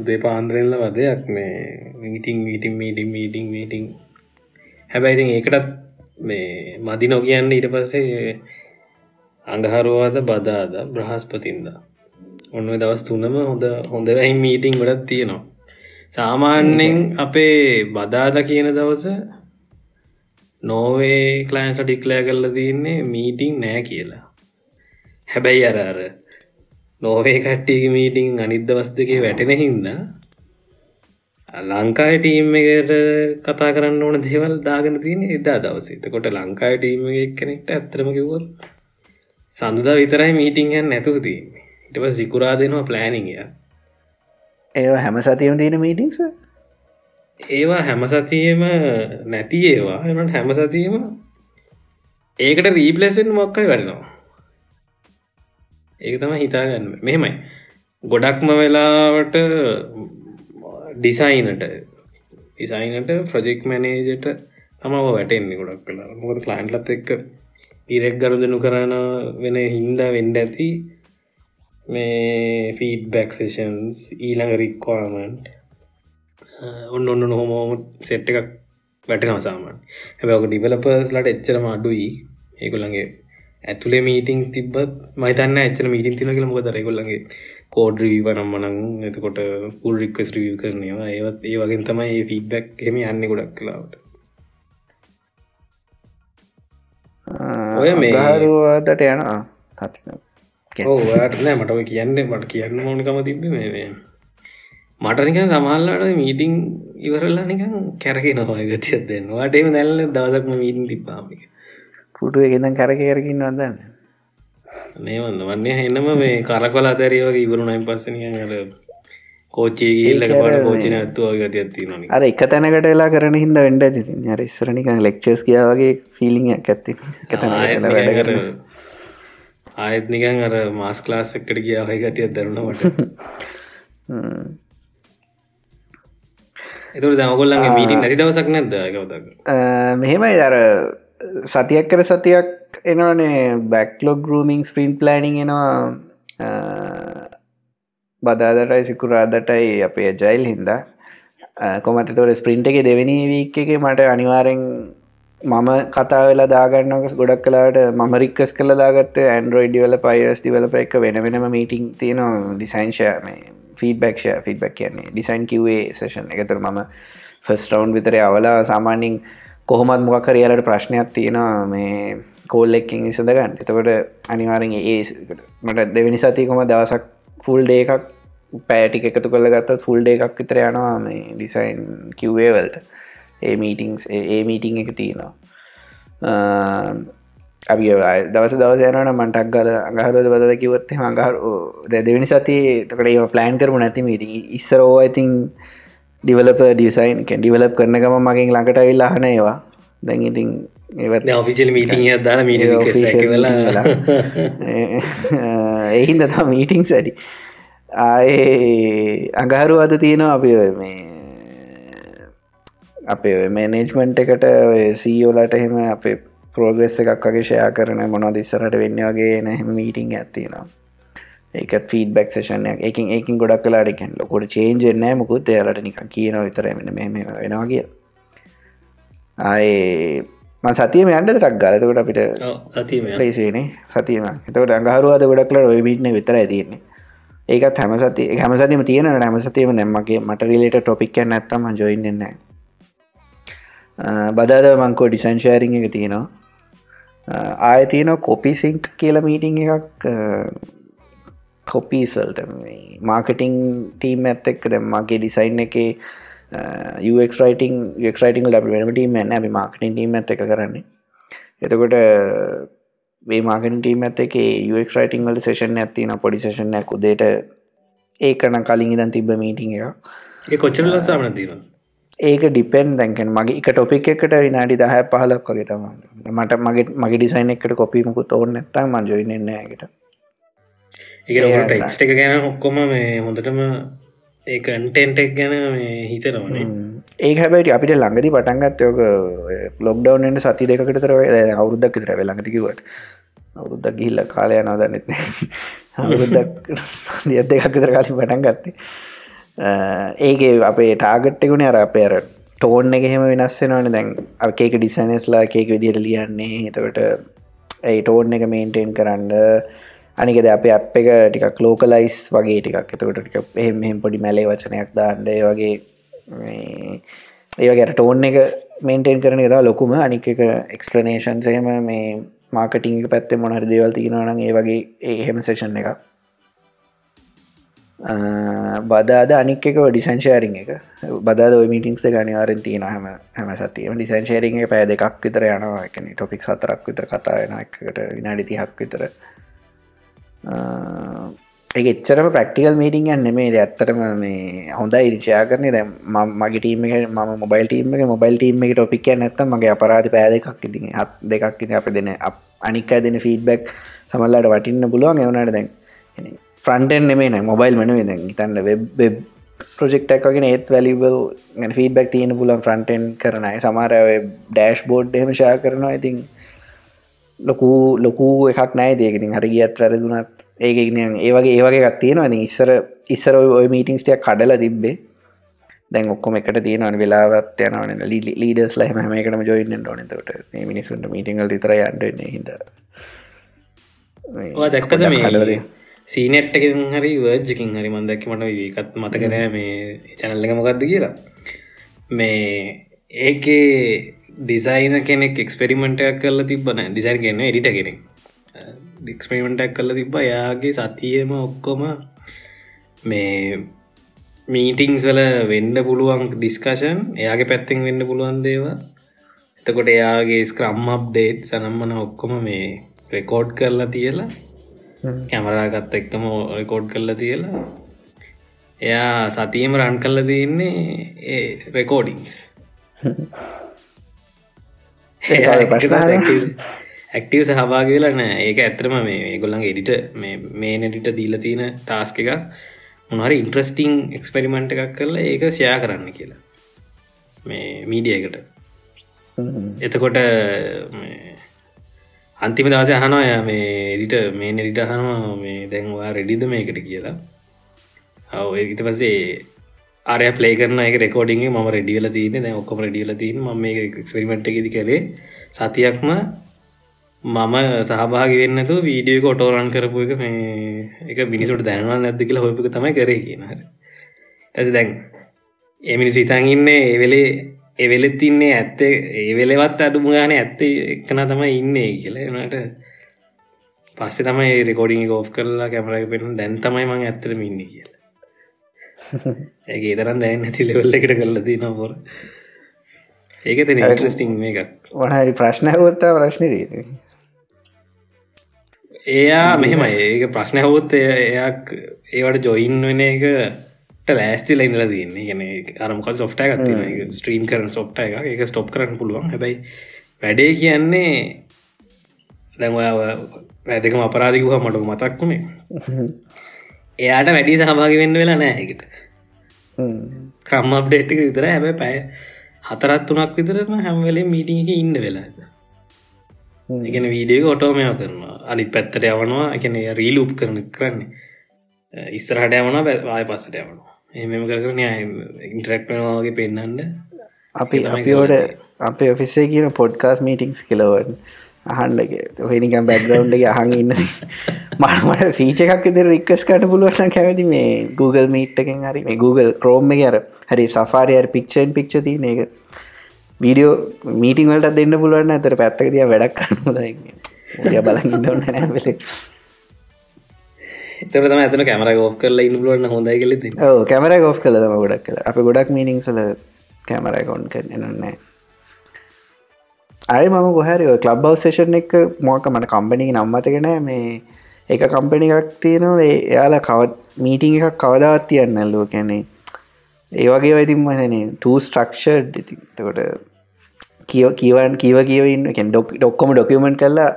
දෙපාන්දරෙල්ල වදයක් මේ meeting meeting meeting meeting meeting හැබැයිතින් ඒකටත් මේ මදි නොකියන්න ඊට පස්සේ අඟහරුවාද බදාද බ්‍රහස්පතින්ද. ඔන්න දවස් තුනම හොඳ හොඳ වැයි මීටිං ගොඩත් තියෙනවා. සාමාන්‍යෙන් අපේ බදාද කියන දවස නෝවේ කලයින්ස ටික්ලෑ කරල තියන්නේ මීටිං නෑ කියලා. හැබැයි අර අර නෝවේ කට්ටික මීටිං අනිත් දවස් දෙකේ වැටෙන හින්ද ලංකායි ටීම් එකට කතා කරන්න ඕන දේවල් දාගෙන තියෙන එදා දවසේ. එතකොට ලංකායි ටීම් එක කෙනෙක්ට ඇත්තරම කිව්වොත් සඳුදා විතරයි මීටිං යන්න නැතුව තියන්නේ. ඉටප සිකුරා දෙනවා ප්ලෑනිිය ඒ හැම සතියම තියෙන මීටිංස ඒවා හැම සතියම නැති ඒවා. එනට හැම සතියම ඒකට රීපලෙසෙන් මොක්කයි වැඩනවා. ඒක තම හිතාගන්න මෙහෙමයි. ගොඩක්ම වෙලාවට ඩිසයිනට ඩිසයිනට ප්‍රජෙක්් මැනේජට තමව වැටෙන්නේ ගොඩක් කලා මොකද කලයින්ලත් එක්ක ඉරෙක් ගරුදනු කරන වෙන හින්දා වෙන්ඩ ඇති මේ ෆීඩ්බැක් සේෂන්ස් ඊළඟ රික්වාමන්ට් ඔන්න ඔන්න නොහොමෝම සෙට් එකක් වැටෙනව සාමන් හැබැක ඩිවලපර්ස් ලට එච්චරම අඩුයි. ඒකුල්ලගේ ඇතුලේ මීටිං තිබත් මයිතන්න එච්චර මීටින් තින කළ මොකද රෙකුල්ලගේ කෝඩ්‍රීව නම්මනං එතකොට පුල් රික්වස් රිය කරනවා. ඒවත් ඒ වගේ තමයි ෆීඩ්බැක් හෙම යන්න ගොඩක් කලාවට ඔය මේහරුවාදට යනවා ඕට නෑ මට කියන්න මට කියන්න ඕනකම තිබ මේ මට නික සමල්ලාට මීටිං ඉවරල්ලා නිකන් කැරකි නොහය ගතියක් දෙන්න වාටේම නැල්ල දවසක්ම මීටින් තිබ්බාමික පුටුව ගෙදන් කරක කරකින්න වදන්න මේවන්න වන්නේ එන්නම මේ කරකොල අතරය වගේ ඉවරුණයින් පස්සනිය අර කෝච්චේ ගිල්ලක පට කෝචන ඇත්තුව ගතියත්ති න. අර එක තැනකට වෙලා කරන හිද වෙන්ඩ ති අර ඉස්සරනික ලෙක්චස් කියාවගේ ෆිලිංක් ඇත්ති වැඩ කර ආයත් නිකන් අර මාස් ක්ලාස් එක්කට කිය හය ගතියක් දරුණට එතුර දමගොල්ලන්ගේ මීටින් නැති දවසක් ගවතක් මෙහෙමයි දර සතියක් කර සතියක් එනවනේ. බැක්ලොග් ගරුමිං ස්ප්‍රීන් ප්ලනිං එනවා බදාදටයි සිකුරාදටයි අපේ ජයිල් හින්දා කොමතතවට ස්ප්‍රින්ට් එක දෙවැනි වීක් එක මට අනිවාරෙන් මම කතා වෙලා දාගන්නක ගොඩක් කලාට මම රික්කස් කළ දාගත්ත ඇන්ඩරෝයිඩ් වල පයිස් ඩිවලප එක වෙන වෙනම මීටිං තියෙනවා ඩිසයින්ශය මේ ෆීඩබක්ෂ ෆිඩබක් කියන්නේ ඩිසයින් කිවේ සේෂන් එකතුර මම ෆස් රවන්් විතර අවලා සාමාන්‍යින් කොහොමත් මොකකරයාලට ප්‍රශ්නයක් තියෙනවා මේ කෝල් එක්කින් ඉසඳගන්න එතකොට අනිවාරෙන් ඒ මට දෙවැනි සතිකොම දවසක් ෆුල් ඩේ එකක් පෑටික එකතු කළ ගත්තත් ෆුල් ඩේ එකක් විතර යනවා මේ ඩිසයින් කිව්වේවල්ට ඒ මීටිංස් ඒ මීටිං එක තියෙනවා. අපි දවස දවස යනන මටක් ගල අඟහරුවද බද කිවොත් අඟහර දෙවිනි සති තකට ඒ ප්ලෑන් කරම නැති මීති ඉස්සරෝ ඉතින් ඩිවලප ඩිසයින් කෙන් ඩිවලප් කරන ගම මගින් ළඟට විල්ලා හන ඒවා. දැන් ඉතින් ඒවත් ඔෆිචල් මීටිං දාලා මීට වෙලා. එහින්ද තා මීටිං සැඩි ආයේ අඟහරු අද තියෙනවා අපි මේ අපේ මේනේජ්මන්ට් එකට සීෝලට එහෙම අපේ පෝග්‍රෙස් එකක් වගේ ෂයා කරන මොනොද ඉස්සරට වෙන්න වගේ නැහම මීටිං ඇත්තිනවා ඒකත් ෆීඩබක් සේෂනයක් එකින් ඒකින් ගොඩක් කලාටකෙන් ලොකොට චේන්ජෙන්නෑ මුකුත් එයාලට නික කියන විතර මෙ මෙ වෙනවා කිය ආයේ ම සතියම යන්ට ටක් ගලතකට අපිට ලේසිනේ සතියම එතකට අඟහරුවාද ගොඩක්ල ඔයබිට්න විතර ඇතින්නේ ඒකත් හැම සති හැමසතිම තියෙන හැම සතියම දැම්මගේ මට රිලට ටොපික් නැත්තම ජොයින්න බදාද මංකෝ ඩිසන්ශෑරිං එක තියෙනවා. ආය තියන කොපි සිංක් කියල මීටිං එකක්. කොපීසල්ට මාර්කටිං ටීම් ඇත් එක්ක දැම්මගේ ඩිසයින් එක රයිටං රයිටං ලබ වෙනටීම න්න අපි මාර්කටින් ටීම ඇත එක කරන්නේ. එතකොට මේ මාර්කටින් ටීම ඇත එක රයිටං වල සේෂන් ඇතින පොඩි සේෂනයක් උදේට ඒකන කලින් ඉදන් තිබ මීටිං එක ඒ කොච්චරල සාමන දීම ඒක ඩිපෙන් දැකෙන් මගේ එක ටොපික් එකට විනාඩි දහ පහලක් වගේ තම මට මගේ මගේ ඩිසයින් එකට කොපීමකු තෝන්න ඇත්තම් මජොයිනන්නේකට ඒ ටෙක්ස්ට එක ගැන ඔක්කොම මේ හොඳටම ඒ කන්ටෙන්ටෙක් ගැන මේ හිතනවනේ ඒ හැබට අපිට ළඟදි පටන්ගත් යෝක ලොක්ඩවන්ට සති දෙකට තර අවුරුද්දක් තර ළඟතිකිවට අවුරුද්දක් ගිල්ල කාලය නදන්නෙත් අවුරුද්දක් දියත් දෙකක් තර කාලි පටන් ගත්තේ. ඒගේ අපේ ටාගට්ටකුණ අර අපේර ටෝන් එක හෙම වෙනස්සෙනවන දැන් අපේක ඩිසනස්ලා එකක විදියට ලියන්නේ. එතකට ඇයි ටෝන් එක මේන්ටෙන් කරන්න. අනිකද අප අප එක ටිකක් ලෝකලයිස් වගේ ටිකක්. එතකොට ටික එහෙම මෙහෙම පොඩි මැලේ වචනයක් දාන්ඩ වගේ ඒවගේ ටෝන් එක මේන්ටෙන් කරන දා ලොකුම. අනික එක එක්ස්පලනේෂන් සහම මේ මාකටිං පැත්තේ මොනහර දේවල් තියෙනවන ඒ වගේ එහෙම සේෂන් එක බදාද අනික එක ඩිසන්ශෑරිං එක. බද මිටිංස් ගනිවාරෙන් තියෙන හම හම සතියම. ඩිසන්ශේරිං පෑ දෙකක් විතර යනවා. එකන ටොපික් සතරක් විතර කතායන එකට විනාඩි තිහක් විතර. ඒ එච්චරම ප්‍රක්ටිකල් මීටිං නෙමේ ඇත්තටම මේ හොඳයි ඉරිචයා කරන දැ මගේ ටීම ම මොබයිල් ටීම එක මොබයිල් ටීම එක ටොපික් නැත්ත මගේ අපරාධ පෑදකක් ඉති හත් දෙකක් ඉති අප දෙන අනික් දෙන ෆීඩබැක් සමල්ලාට වටින්න පුළුවන්. එවනට දැන් ෆ්‍රන්ටෙන් නෙමේ නෑ මොබයිල් මනුවේ දැන් ඉතන්න වෙබ් ප්‍රජෙක්ටක් වගෙන ඒත් වැලිබල් ගැන ෆීඩබැක් තියෙන පුලන් ෆ්‍රන්ටෙන් කරනයි සමාරය ඩෑශ් බෝඩ් එහම ශා කරනවා. ඉතින් ලොකු ලොකු එකක් නෑ දේකතින් හරි ගියත් වැරදුනත්. ඒක ඒවගේ ඒවගේ තියෙනවා. ඉස්සර ඉස්සර ඔය මීටිංස්ටිය කඩල තිබ්බේ. දැන් ඔක්කොම එකට තියෙනවන වෙලාවත් යනවන ලීඩස් ලහම හමකටම ජොයින්න ඕනතට මිනිසුන්ට මීටිංගල් විතර යන්ටන්නේ හිද දැක්කද මේ සීනට්ටකින් හරි වර්ජකින් හරි මන්දැක්ක මට වීකත් මතකනෑ මේ චැනල්ලක මොකක්ද කියලා. මේ ඒකේ ඩිසයින කෙනෙක් එක්ස්පෙරිමෙන්ටයක් කරලා තිබන ඩිසයින් කියන්න එඩිට කෙනෙක්. ඩික්ස්පෙරිමෙන්ටක් කරලා තිබ යාගේ සතියම ඔක්කොම මේ මීටිංස් වල වෙන්ඩ පුළුවන් ඩිස්කශන් එයාගේ පැත්තෙන් වෙන්න පුළුවන් දේව එතකොට එයාගේ ස්ක්‍රම් අප්ඩේට් සනම්මන ඔක්කොම මේ රෙකෝඩ් කරලා තියලා කැමරාගත්ත එක්කම රෙකෝඩ් කරලා තියලා එයා සතියම රන් කල්ල තියන්නේ ඒ රෙකෝඩිංස් ඇක්ටව සහභාග වෙලා නෑ ඒක ඇතරම මේ ගොල්ලන් එඩිට මේ නැඩිට දීල තියෙන ටාස්ක එක මොනහරි ඉන්ට්‍රස්ටිං එක්ස්පෙරිමෙන්ට් එකක් කරලා ඒක ෂයා කරන්න කියලා. මේ මීඩියකට එතකොට අන්තිම දවස අහනොය මේ එඩිට මේ නෙඩිට අහනවා මේ දැන්වා රෙඩිද මේකට? කියලා. ඔව ඉත පසේ ආරය පලේ කරන එක රෙකෝඩිගේ ම රෙඩියල තියන දැ ඔක්කොම රෙඩියල තින ම මේ එක්ස්පරිමෙන්ට් එකෙදි කළේ සතියක්ම මම සහභාග වෙන්නතු වීඩියක ඔටෝරන් කරපු එක මේ එක මිනිසුට දැනවල් නැද්ද කියලා හොපක තමයි කරේ කියනහට ඇස දැන් එමිනිස් විතන් ඉන්න ඒවෙලේ එවෙලෙත් තින්නේ ඇත්තේ ඒවෙලෙවත් අඩුම ගාන ඇත්තේ එක්කන තමයි ඉන්නේ කියලා. එනට පස්සේ තමයි රෙකෝඩිං ගෝෆ් කරලා කැමරක පෙන දැන් තමයි මං ඇත්තරම ඉන්න කියලා. ඇගේ තරන් දැන්න ඇති ලෙවල්ල එකට කරලදී නොපොර ඒක තන ඉන්ට්‍රස්ටිං මේ එකක් වනහරි ප්‍රශ්නයවත්තා ප්‍රශ්න දී එයා මෙහෙම ඒක ප්‍රශ්න හවොත් එයක් ඒවට ජොයින් වෙන එකට ලෑස්තිල ඉඳල දන්න ගැන අරමක සොෆ්ට එකක් ස්ට්‍රීම් කරන සොප්ට එක එක ස්ටොප් කරන්න පුළුවන්. හැබයි වැඩේ කියන්නේ දැන්වා වැදකම අපරාධිකුහ මට මතක් වුණේ එයාට වැඩි සහභාගි වෙන්න වෙලා නෑකට ක්‍රම් අප්ඩේට්ක විතර හැබැ පැය හතරත් තුනක් විතරම හැම්වෙලේ මීටිං එක ඉන්න වෙලාද එකන වීඩියක ඔටෝමය කරනවා. අනිත් පැත්තට යවනවා. එකන රීලූප් කරන කරන්නේ. ඉස්සරහට යවන ආය පස්සට යවනවා. එමම කරන ඉන්ටරක්ටනවාගේ පෙන්න්නන්න අපි අපිෝට අපේ ඔෆිස්සේ කියන පොඩ්කාස් මීටිංස් කෙලවන් අහන්ඩක හනිකම් බැක්ග්‍රවන්්ගේ අහන් ඉන්න. මට ෆීච එකක් ඉදර රික්කස් කට පුළුවන කැමති මේ Google මීට්ටකෙන් හරි මේ Google ක්‍රෝම් එක අර හරි සෆාරයර් පික්ෂන් පික්ෂ තියන එක. වීඩියෝ මීටිං වලට දෙන්න පුළුවන් ඇතර පැත්තක තිය වැඩක් කරන්න ය බලන්න නෑවෙලේ එතම ඇතන කැමර ගෝ් කරලා ඉන්න පුළුවන්න හොඳයි කල කැමර ගෝ් කල තම ගොඩක් කල අප ගොඩක් මීනිින්සල කැමරයිකොන් කරනන්නේ අය මම ගොහැරි කලබ් බවසේෂන් එක මොක මට කම්පනික නම්මතගෙන මේ එක කම්පනි එකක් තියෙනවා. එයාලා කවත් මීටිං එකක් කවදාවත් තියන්න ඇල්ලුව. කැනේ ඒ වගේ වයිතින් මසන ටූ ස්ට්‍රක්ෂඩ් ඉතිකොට කියව කියවන් කියව කියවන්න ඩොක් ඩොක්කොම ඩොකමෙන්ට් කරලා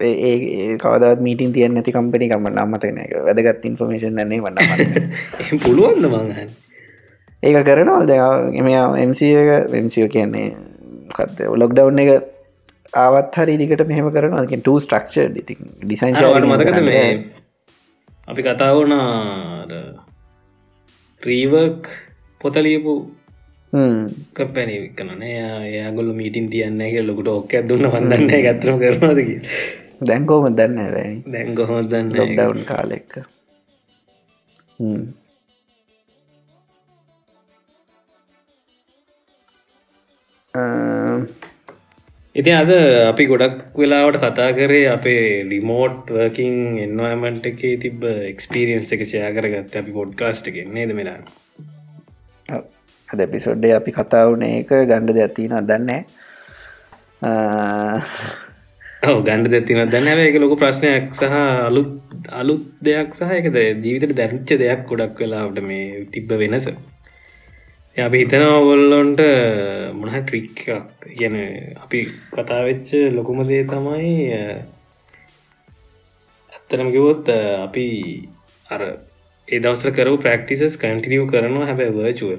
ඒ කවදත් මීටින් තියන්න ඇති කම්පනි කම නම්මතන එක වැදගත් ඉන්ෆර්මේෂන් න්නේ වන්න පුළුවන්ද මංහන් ඒක කරනවා ද එම එම්සි එක එම්සිෝ කියන්නේ කත් ලොක්ඩව් එක ආවත් හරි දිකට මෙහම කරනවා. ට ස්ට්‍රක්ෂ ඉති ඩිසයින් මතකත මේ අපි කතා වුණ ප්‍රීවර්ක් පොතලියපු කපැනි වික්කනනේ යාගොල්ල මීටින් තියන්නේ ලොකට ඔක්ක දුන්න වදන්න ගත්‍රම කරනවාදක දැන්කෝම දන්න දැන්ගොහො දන්න ඩවන් කාලෙක්ක ඉති අද අපි ගොඩක් වෙලාවට කතා කරේ අපේ ලිමෝට් වර්කින් එන්වමන්ට් එක තිබ එක්ස්පිරියන්ස් එක ෂයා කරගත්ත අපි පොඩ්කාස්ට් එකෙන්නේ ද මෙලා? අද පිසොඩ්ඩේ අපි කතා වුණ ඒක ගණ්ඩ දෙයක්තින දන්නේ ඔව ගණඩ දෙතින දැන්න එක ලොක ප්‍රශ්නයක් සහ අලුත් අලුත් දෙයක් සහ එකද ජීවිතට දැරිච්ච දෙයක් ගොඩක් වෙලාවට මේ තිබ්බ වෙනස අපි හිතනවා ඔගොල්ලොන්ට මොනහ ට්‍රික් එකක්. කියන අපි කතාවෙච්ච ලොකුම දේ තමයි ඇත්තනම කිවොත් අපි අර ඒ දවසර කරු ප්‍රක්ටිසස් කන්ටිනියව කරනවා හැබැ වර්චුව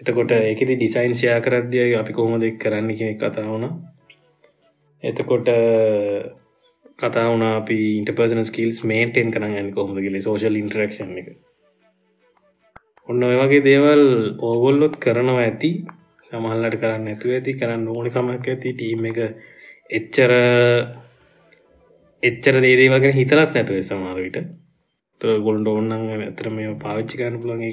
එතකොට ඒකෙති ඩිසයින් ෂයා කරද්දිය අපි කොහොමද කරන්න කියෙ කතා වුණ. එතකොට කතා වුණ අපි ඉන්ටපර්සන ස්කිල්ස් මේන්ටෙන් කරන්න කොහොමද කියල සෝශල් ඉන්ටරක්ෂන් එක. ඔන්න ඔය වගේ දේවල් ඕගොල්ලොත් කරනවා ඇති. සමහල්ලට කරන්න ඇතු ඇති කරන්න ඕනිකමක් ඇති. ටීම් එක එච්චර එච්චර දේදේ වගේ හිතරත් නැතුව සමාරවිට තර ගොල්ඩ ඔන්නන් ඇතර මේ පාවිච්චි කරන්න පුළන්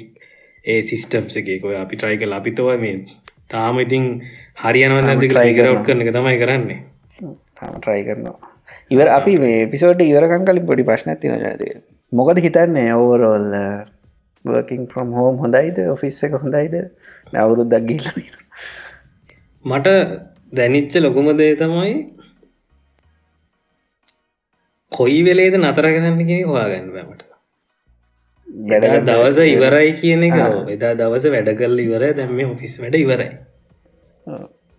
ඒ සිිස්ටම්ස එකේ කොය අපි ට්‍රයි කල අපිතව මේ තාම ඉතින් හරියනව නැති ට්‍රයිකරවට් කරන එක තමයි කරන්නේ. තාම ට්‍රයි කරනවා. ඉවර අපි මේ පිසෝට ඉවරකන් කලින් පොඩි ප්‍රශ්න ඇති නජද මොකද හිතන්නේ ඕවරෝල්ල වර්කින් ෆ්‍රම් හෝම් හොඳයිද? ඔෆිස් එක හොඳයිද? නැවුරුද්දක් ගිල්ල මට දැනිච්ච ලොකුම දේ තමයි කොයි වෙලේද නතර කරන්න කියෙන හොයාගන්න බෑමට එදා දවස ඉවරයි කියන එක එදා දවස වැඩ කරල ඉවර දැම්ම ඔෆිස් වැඩ ඉවරයි.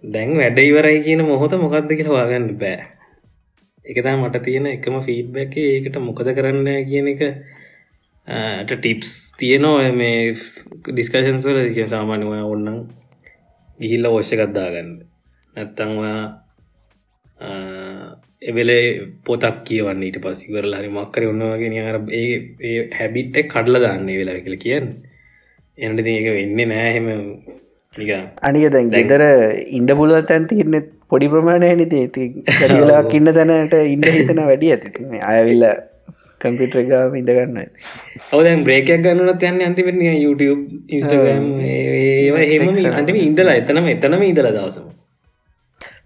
දැන් වැඩ ඉවරයි කියන මොහොත මොකක්ද කියලා හොයාගන්න බෑ. එකතා මට තියෙන එකම ෆීඩ්බැක් ඒකට මොකද කරන්න කියන එක ටිප්ස් තියනවා මේ ඩිස්කශන්ස් වල කිය සාමාන්‍ය ඔය ඔන්නන් ගිහිල්ල ඔශ්‍යකත්දාගන්න නැත්තං එවෙලේ පොතක් කියවන්න ඊට පස් ඉවරල හරි මක්කර ඔන්නවාගෙන අර ඒ හැබිට්ට කඩල දාන්නේ වෙලා කියල කියන්න එනට ති එක වෙන්න නෑහෙම අනික දැන් ගෙදර ඉන්ඩ පුලුව තැන් තිරන්න පොඩි ප්‍රමාණය නිති ඇති කරලාක් ඉන්න තැනට ඉන්න හිතන වැඩි ඇති අයවිල්ල කම්පිටරගාම ඉඳගන්න ඔවදැන් බ්‍රේකයක් ගන්නනත් යන්න අන්තිපෙන YouTube ඉස්ටගම් ඒවා හෙම අන්තිම ඉඳලා එතනම එතනම ඉඳලා දවසම.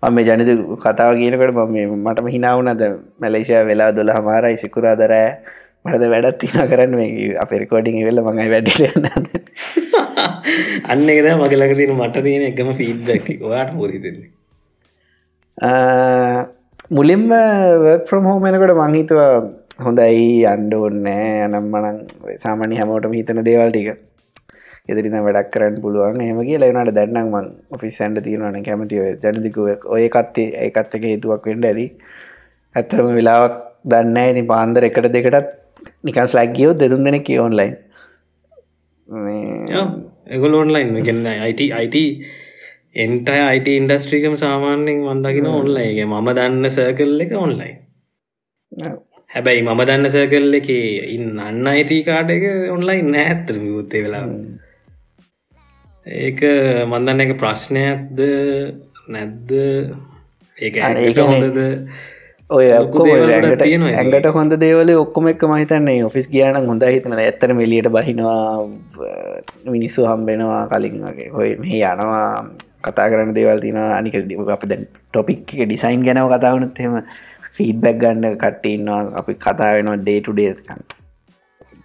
මම ජනිත කතාව කියනකට මම මටම හිනාවනද මැලේෂය වෙලා දොල හමාරයි සිකුරාදරෑ. මටද වැඩත් තින කරන්න මේ අප රෙකෝඩිං වෙල්ල මඟයි වැඩිලන්න අන්න එකද මගලක තින මට තියෙන එකම ෆීඩ්දැක් ඔයාට පොරිතෙන්නේ මුලින්ම වර්ක් ෆ්‍රම් හෝමනකට මංහිතුවා හොඳයි අන්ඩ ඔන්නෑ අනම් මනං සාමානි හැමෝටම හිතන දේවල් ටික. එදරින වැඩක් කරන්න පුළුවන්. හෙම කිය ලෙනට දැන්නම් මං ඔෆිස් සැන්ඩ තියෙනවන කැමතිව ජනතිකුව ඔය කත්තේ ඒකත් එක හේතුවක් වෙන්ඩ ඇති. ඇත්තරම වෙලාවක් දන්න ඇති පාන්දර එකට දෙකටත් නිකස් ලැක්ගියෝ දෙතුන් දෙනෙ කිය ඔන්ලයින් එගොල ඔන්ලයින් ගන්න අයිට අයිට එන්ට අයිට ඉන්ඩස්ට්‍රිකම සාමාන්‍යෙන් වන්දගෙන ඔන්ලයිගේ මම දන්න සර්කල් එක ඔන්ලයින් හැබැයි මම දන්න සර්කල් එක ඉන්න අන්න අයිට කාඩ එක ඔන්ලයින් නෑත්තර යුත්තේ වෙලා ඒක මන්දන්න එක ප්‍රශ්නයක්ද නැද්ද? ඒක ඒකනේ. හොඳද? ඔය ඒක. ඇඟට හොඳ දේවල ඔක්කොම එක්ක මහිතන්නේ ඔෆිස් ගියන හොඳ හිතන ඇත්තර මෙලියට බහිනවා මිනිස්සු හම්බෙනවා කලින් වගේ. හොය මේ යනවා කතා කරන්න දේවල් තින අනික අප දැන් ටොපික් එක ඩිසයින් ගැනව කතාවනත් එම ෆීඩ්බැක් ගන්න කට්ටඉන්නවා අපි කතා වෙනවා ඩේටුඩේකන්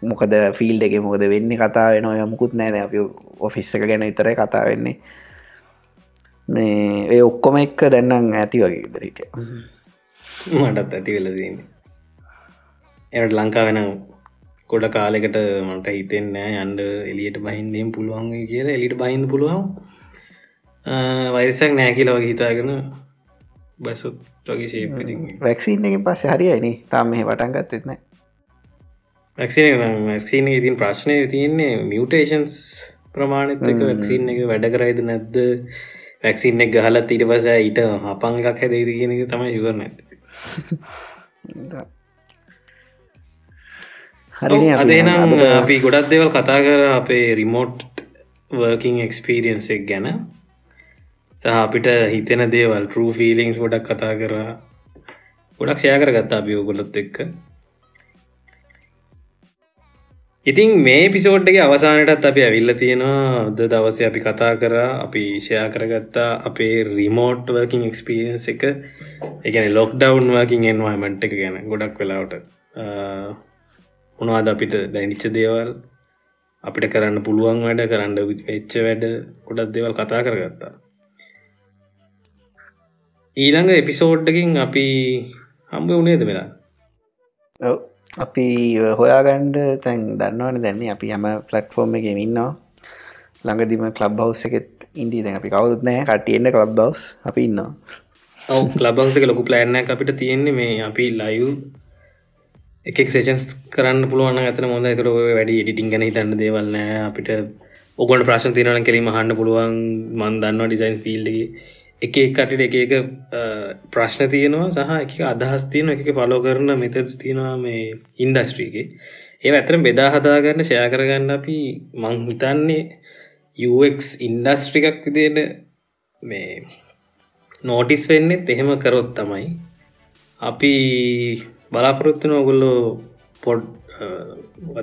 මොකද ෆිල් එක මොකද වෙන්න කතා වෙන ඔය මුකුත් නෑද අපි ඔෆිස්ස එක ගැන විතරයි කතා වෙන්නේ. මේ ඒ ඔක්කොම එක්ක දැන්නම් ඇති වගේ ඉදරට මටත් ඇති වෙලදන්න එට ලංකා වෙන කොඩ කාලෙකට මට හිතෙන්නෑ අන්ඩ එලියට බහින්නම් පුළුවන් කියලා. එලිට බහින්න පුළුවන්. වයිසක් නෑ කියලා වගේ හිතාගෙන බැසුත් වගේ ශේපති වැක්සින් එක පස්ස හරියයින තාම මේ වටන්ගත් එත්න වැක්සින වැක්සින ඉතින් ප්‍රශ්නය තියන්නේ මියටේෂන්ස් ප්‍රමාණත එක වැක්සින් එක වැඩ කරයිද නැද්ද? වැක්සින්න එක ගහලත් ඊට පස ඊට හපං එකක් හැදේද කියන එක තමයි ඉවර නැත හරි අදනම් අපි ගොඩක් දෙවල් කතා කර අපේ රිමෝට් වර්කින් එක්ස්පිරියන්ස් එක් ගැන සහ අපිට හිතෙන දේවල් ටරූ ෆීලිංස් ගොඩක් කතා කර. ගොඩක් ෂය කර ගත්තා අපි ඔගොලොත් එක්ක. ඉතින් මේ පිසෝඩ්ගේ අවසානටත් අපි ඇවිල්ල තියෙනවා. ද දවස අපි කතා කර අපි ෂයා කරගත්තා අපේ රිමෝට් වර්කින් එක්ස්පිරියන්ස් එක. එකන ලොක් ඩවන් වර්කින් එන්වාමට් එක ගැන ගොඩක් වෙලාවට. උනවාද අපිට දැනිච්ච දේවල්? අපිට කරන්න පුළුවන් වැඩ කරන්න වෙච්ච වැඩ ගොඩක් දෙවල් කතා කරගත්තා. ඊළඟ එපිසෝඩ්ඩකින් අපි හම්බ වනේද වෙලා අපි හොයාගණ්ඩ තැන් දන්නවන දැන්නේ අපි හම පලට්ෆෝර්ම් එක ඉන්නවා. ළඟදිම කලබ් හවස් එකෙත් ඉන්දී දැන් අපි කවුත් නෑ කටියෙන්න්න කලබ් බවස් අපි ඉන්නවා. ඔව ලබංසක ලොකු ප්ලෑන්න අපිට තියෙන්නේ මේ අපි ලයු එක සේෂන්ස් කරන්න පුළුවන් ඇතන මොද තර වැඩි ඉටිං ගැන හිතන්න දේවල්නෑ අපිට ඔගොට ප්‍රශ්න තිරන කෙරීම හන්න පුළුවන්. මන් දන්නවා ඩිසයින් ෆිල්ඩගේ එක කටට එක එක ප්‍රශ්න තියෙනවා සහ එක අදහස් තියෙන එක පලෝ කරන මෙතස් තියෙනවා මේ ඉන්ඩස්ට්‍රීගේ ඒ ඇතරම් බෙදා හදාගන්න ෂය කරගන්න අපි මං හිතන්නේ UX ඉන්ඩස්ට්‍රිකක් විදියට මේ නෝටිස් වෙන්නෙත් එහෙම කරොත් තමයි අපි බලාපොරොත්තුන ඔගොල්ලෝ පොඩ්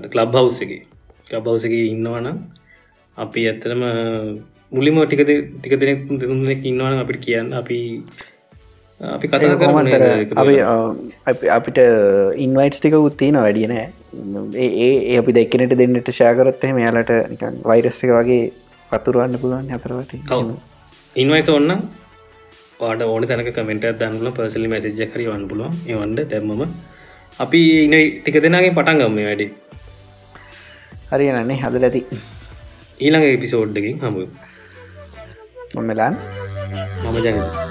කලබ් හවස් එක. කලබ් හවස එක ඉන්නවනම් අපි ඇත්තටම මුලිම ටික ටික දෙනෙක් දෙතුනෙක් ඉන්නවන අපිට කියන්න. අපි අපි කතා කොමන්තර කර අපි අපිට ඉන්වයිටස් ටික උත්තින වැඩිය නෑ. ඒ ඒ අපි දෙක්කනට දෙන්නට ශාකරොත්තේ මෙයාලට නිකන් වෛරස්සක වගේ පතුරුවන්න පුළුවන් අතරවට ඉන්වයිස ඔන්න පාට ඕන තැනක කමෙන්ට දන්නල පර්සලි මැසිජ කරි වන්න පුලුවන් එවන්ඩ දැම්මම. අපි ඉන ටික දෙනගේ පටන් ගම්ම වැඩි. හරි නන්නේ හදල ඇති. ඊළඟ එපිසෝඩ්ඩකින් හමු මොමලාන් මම ජන Thank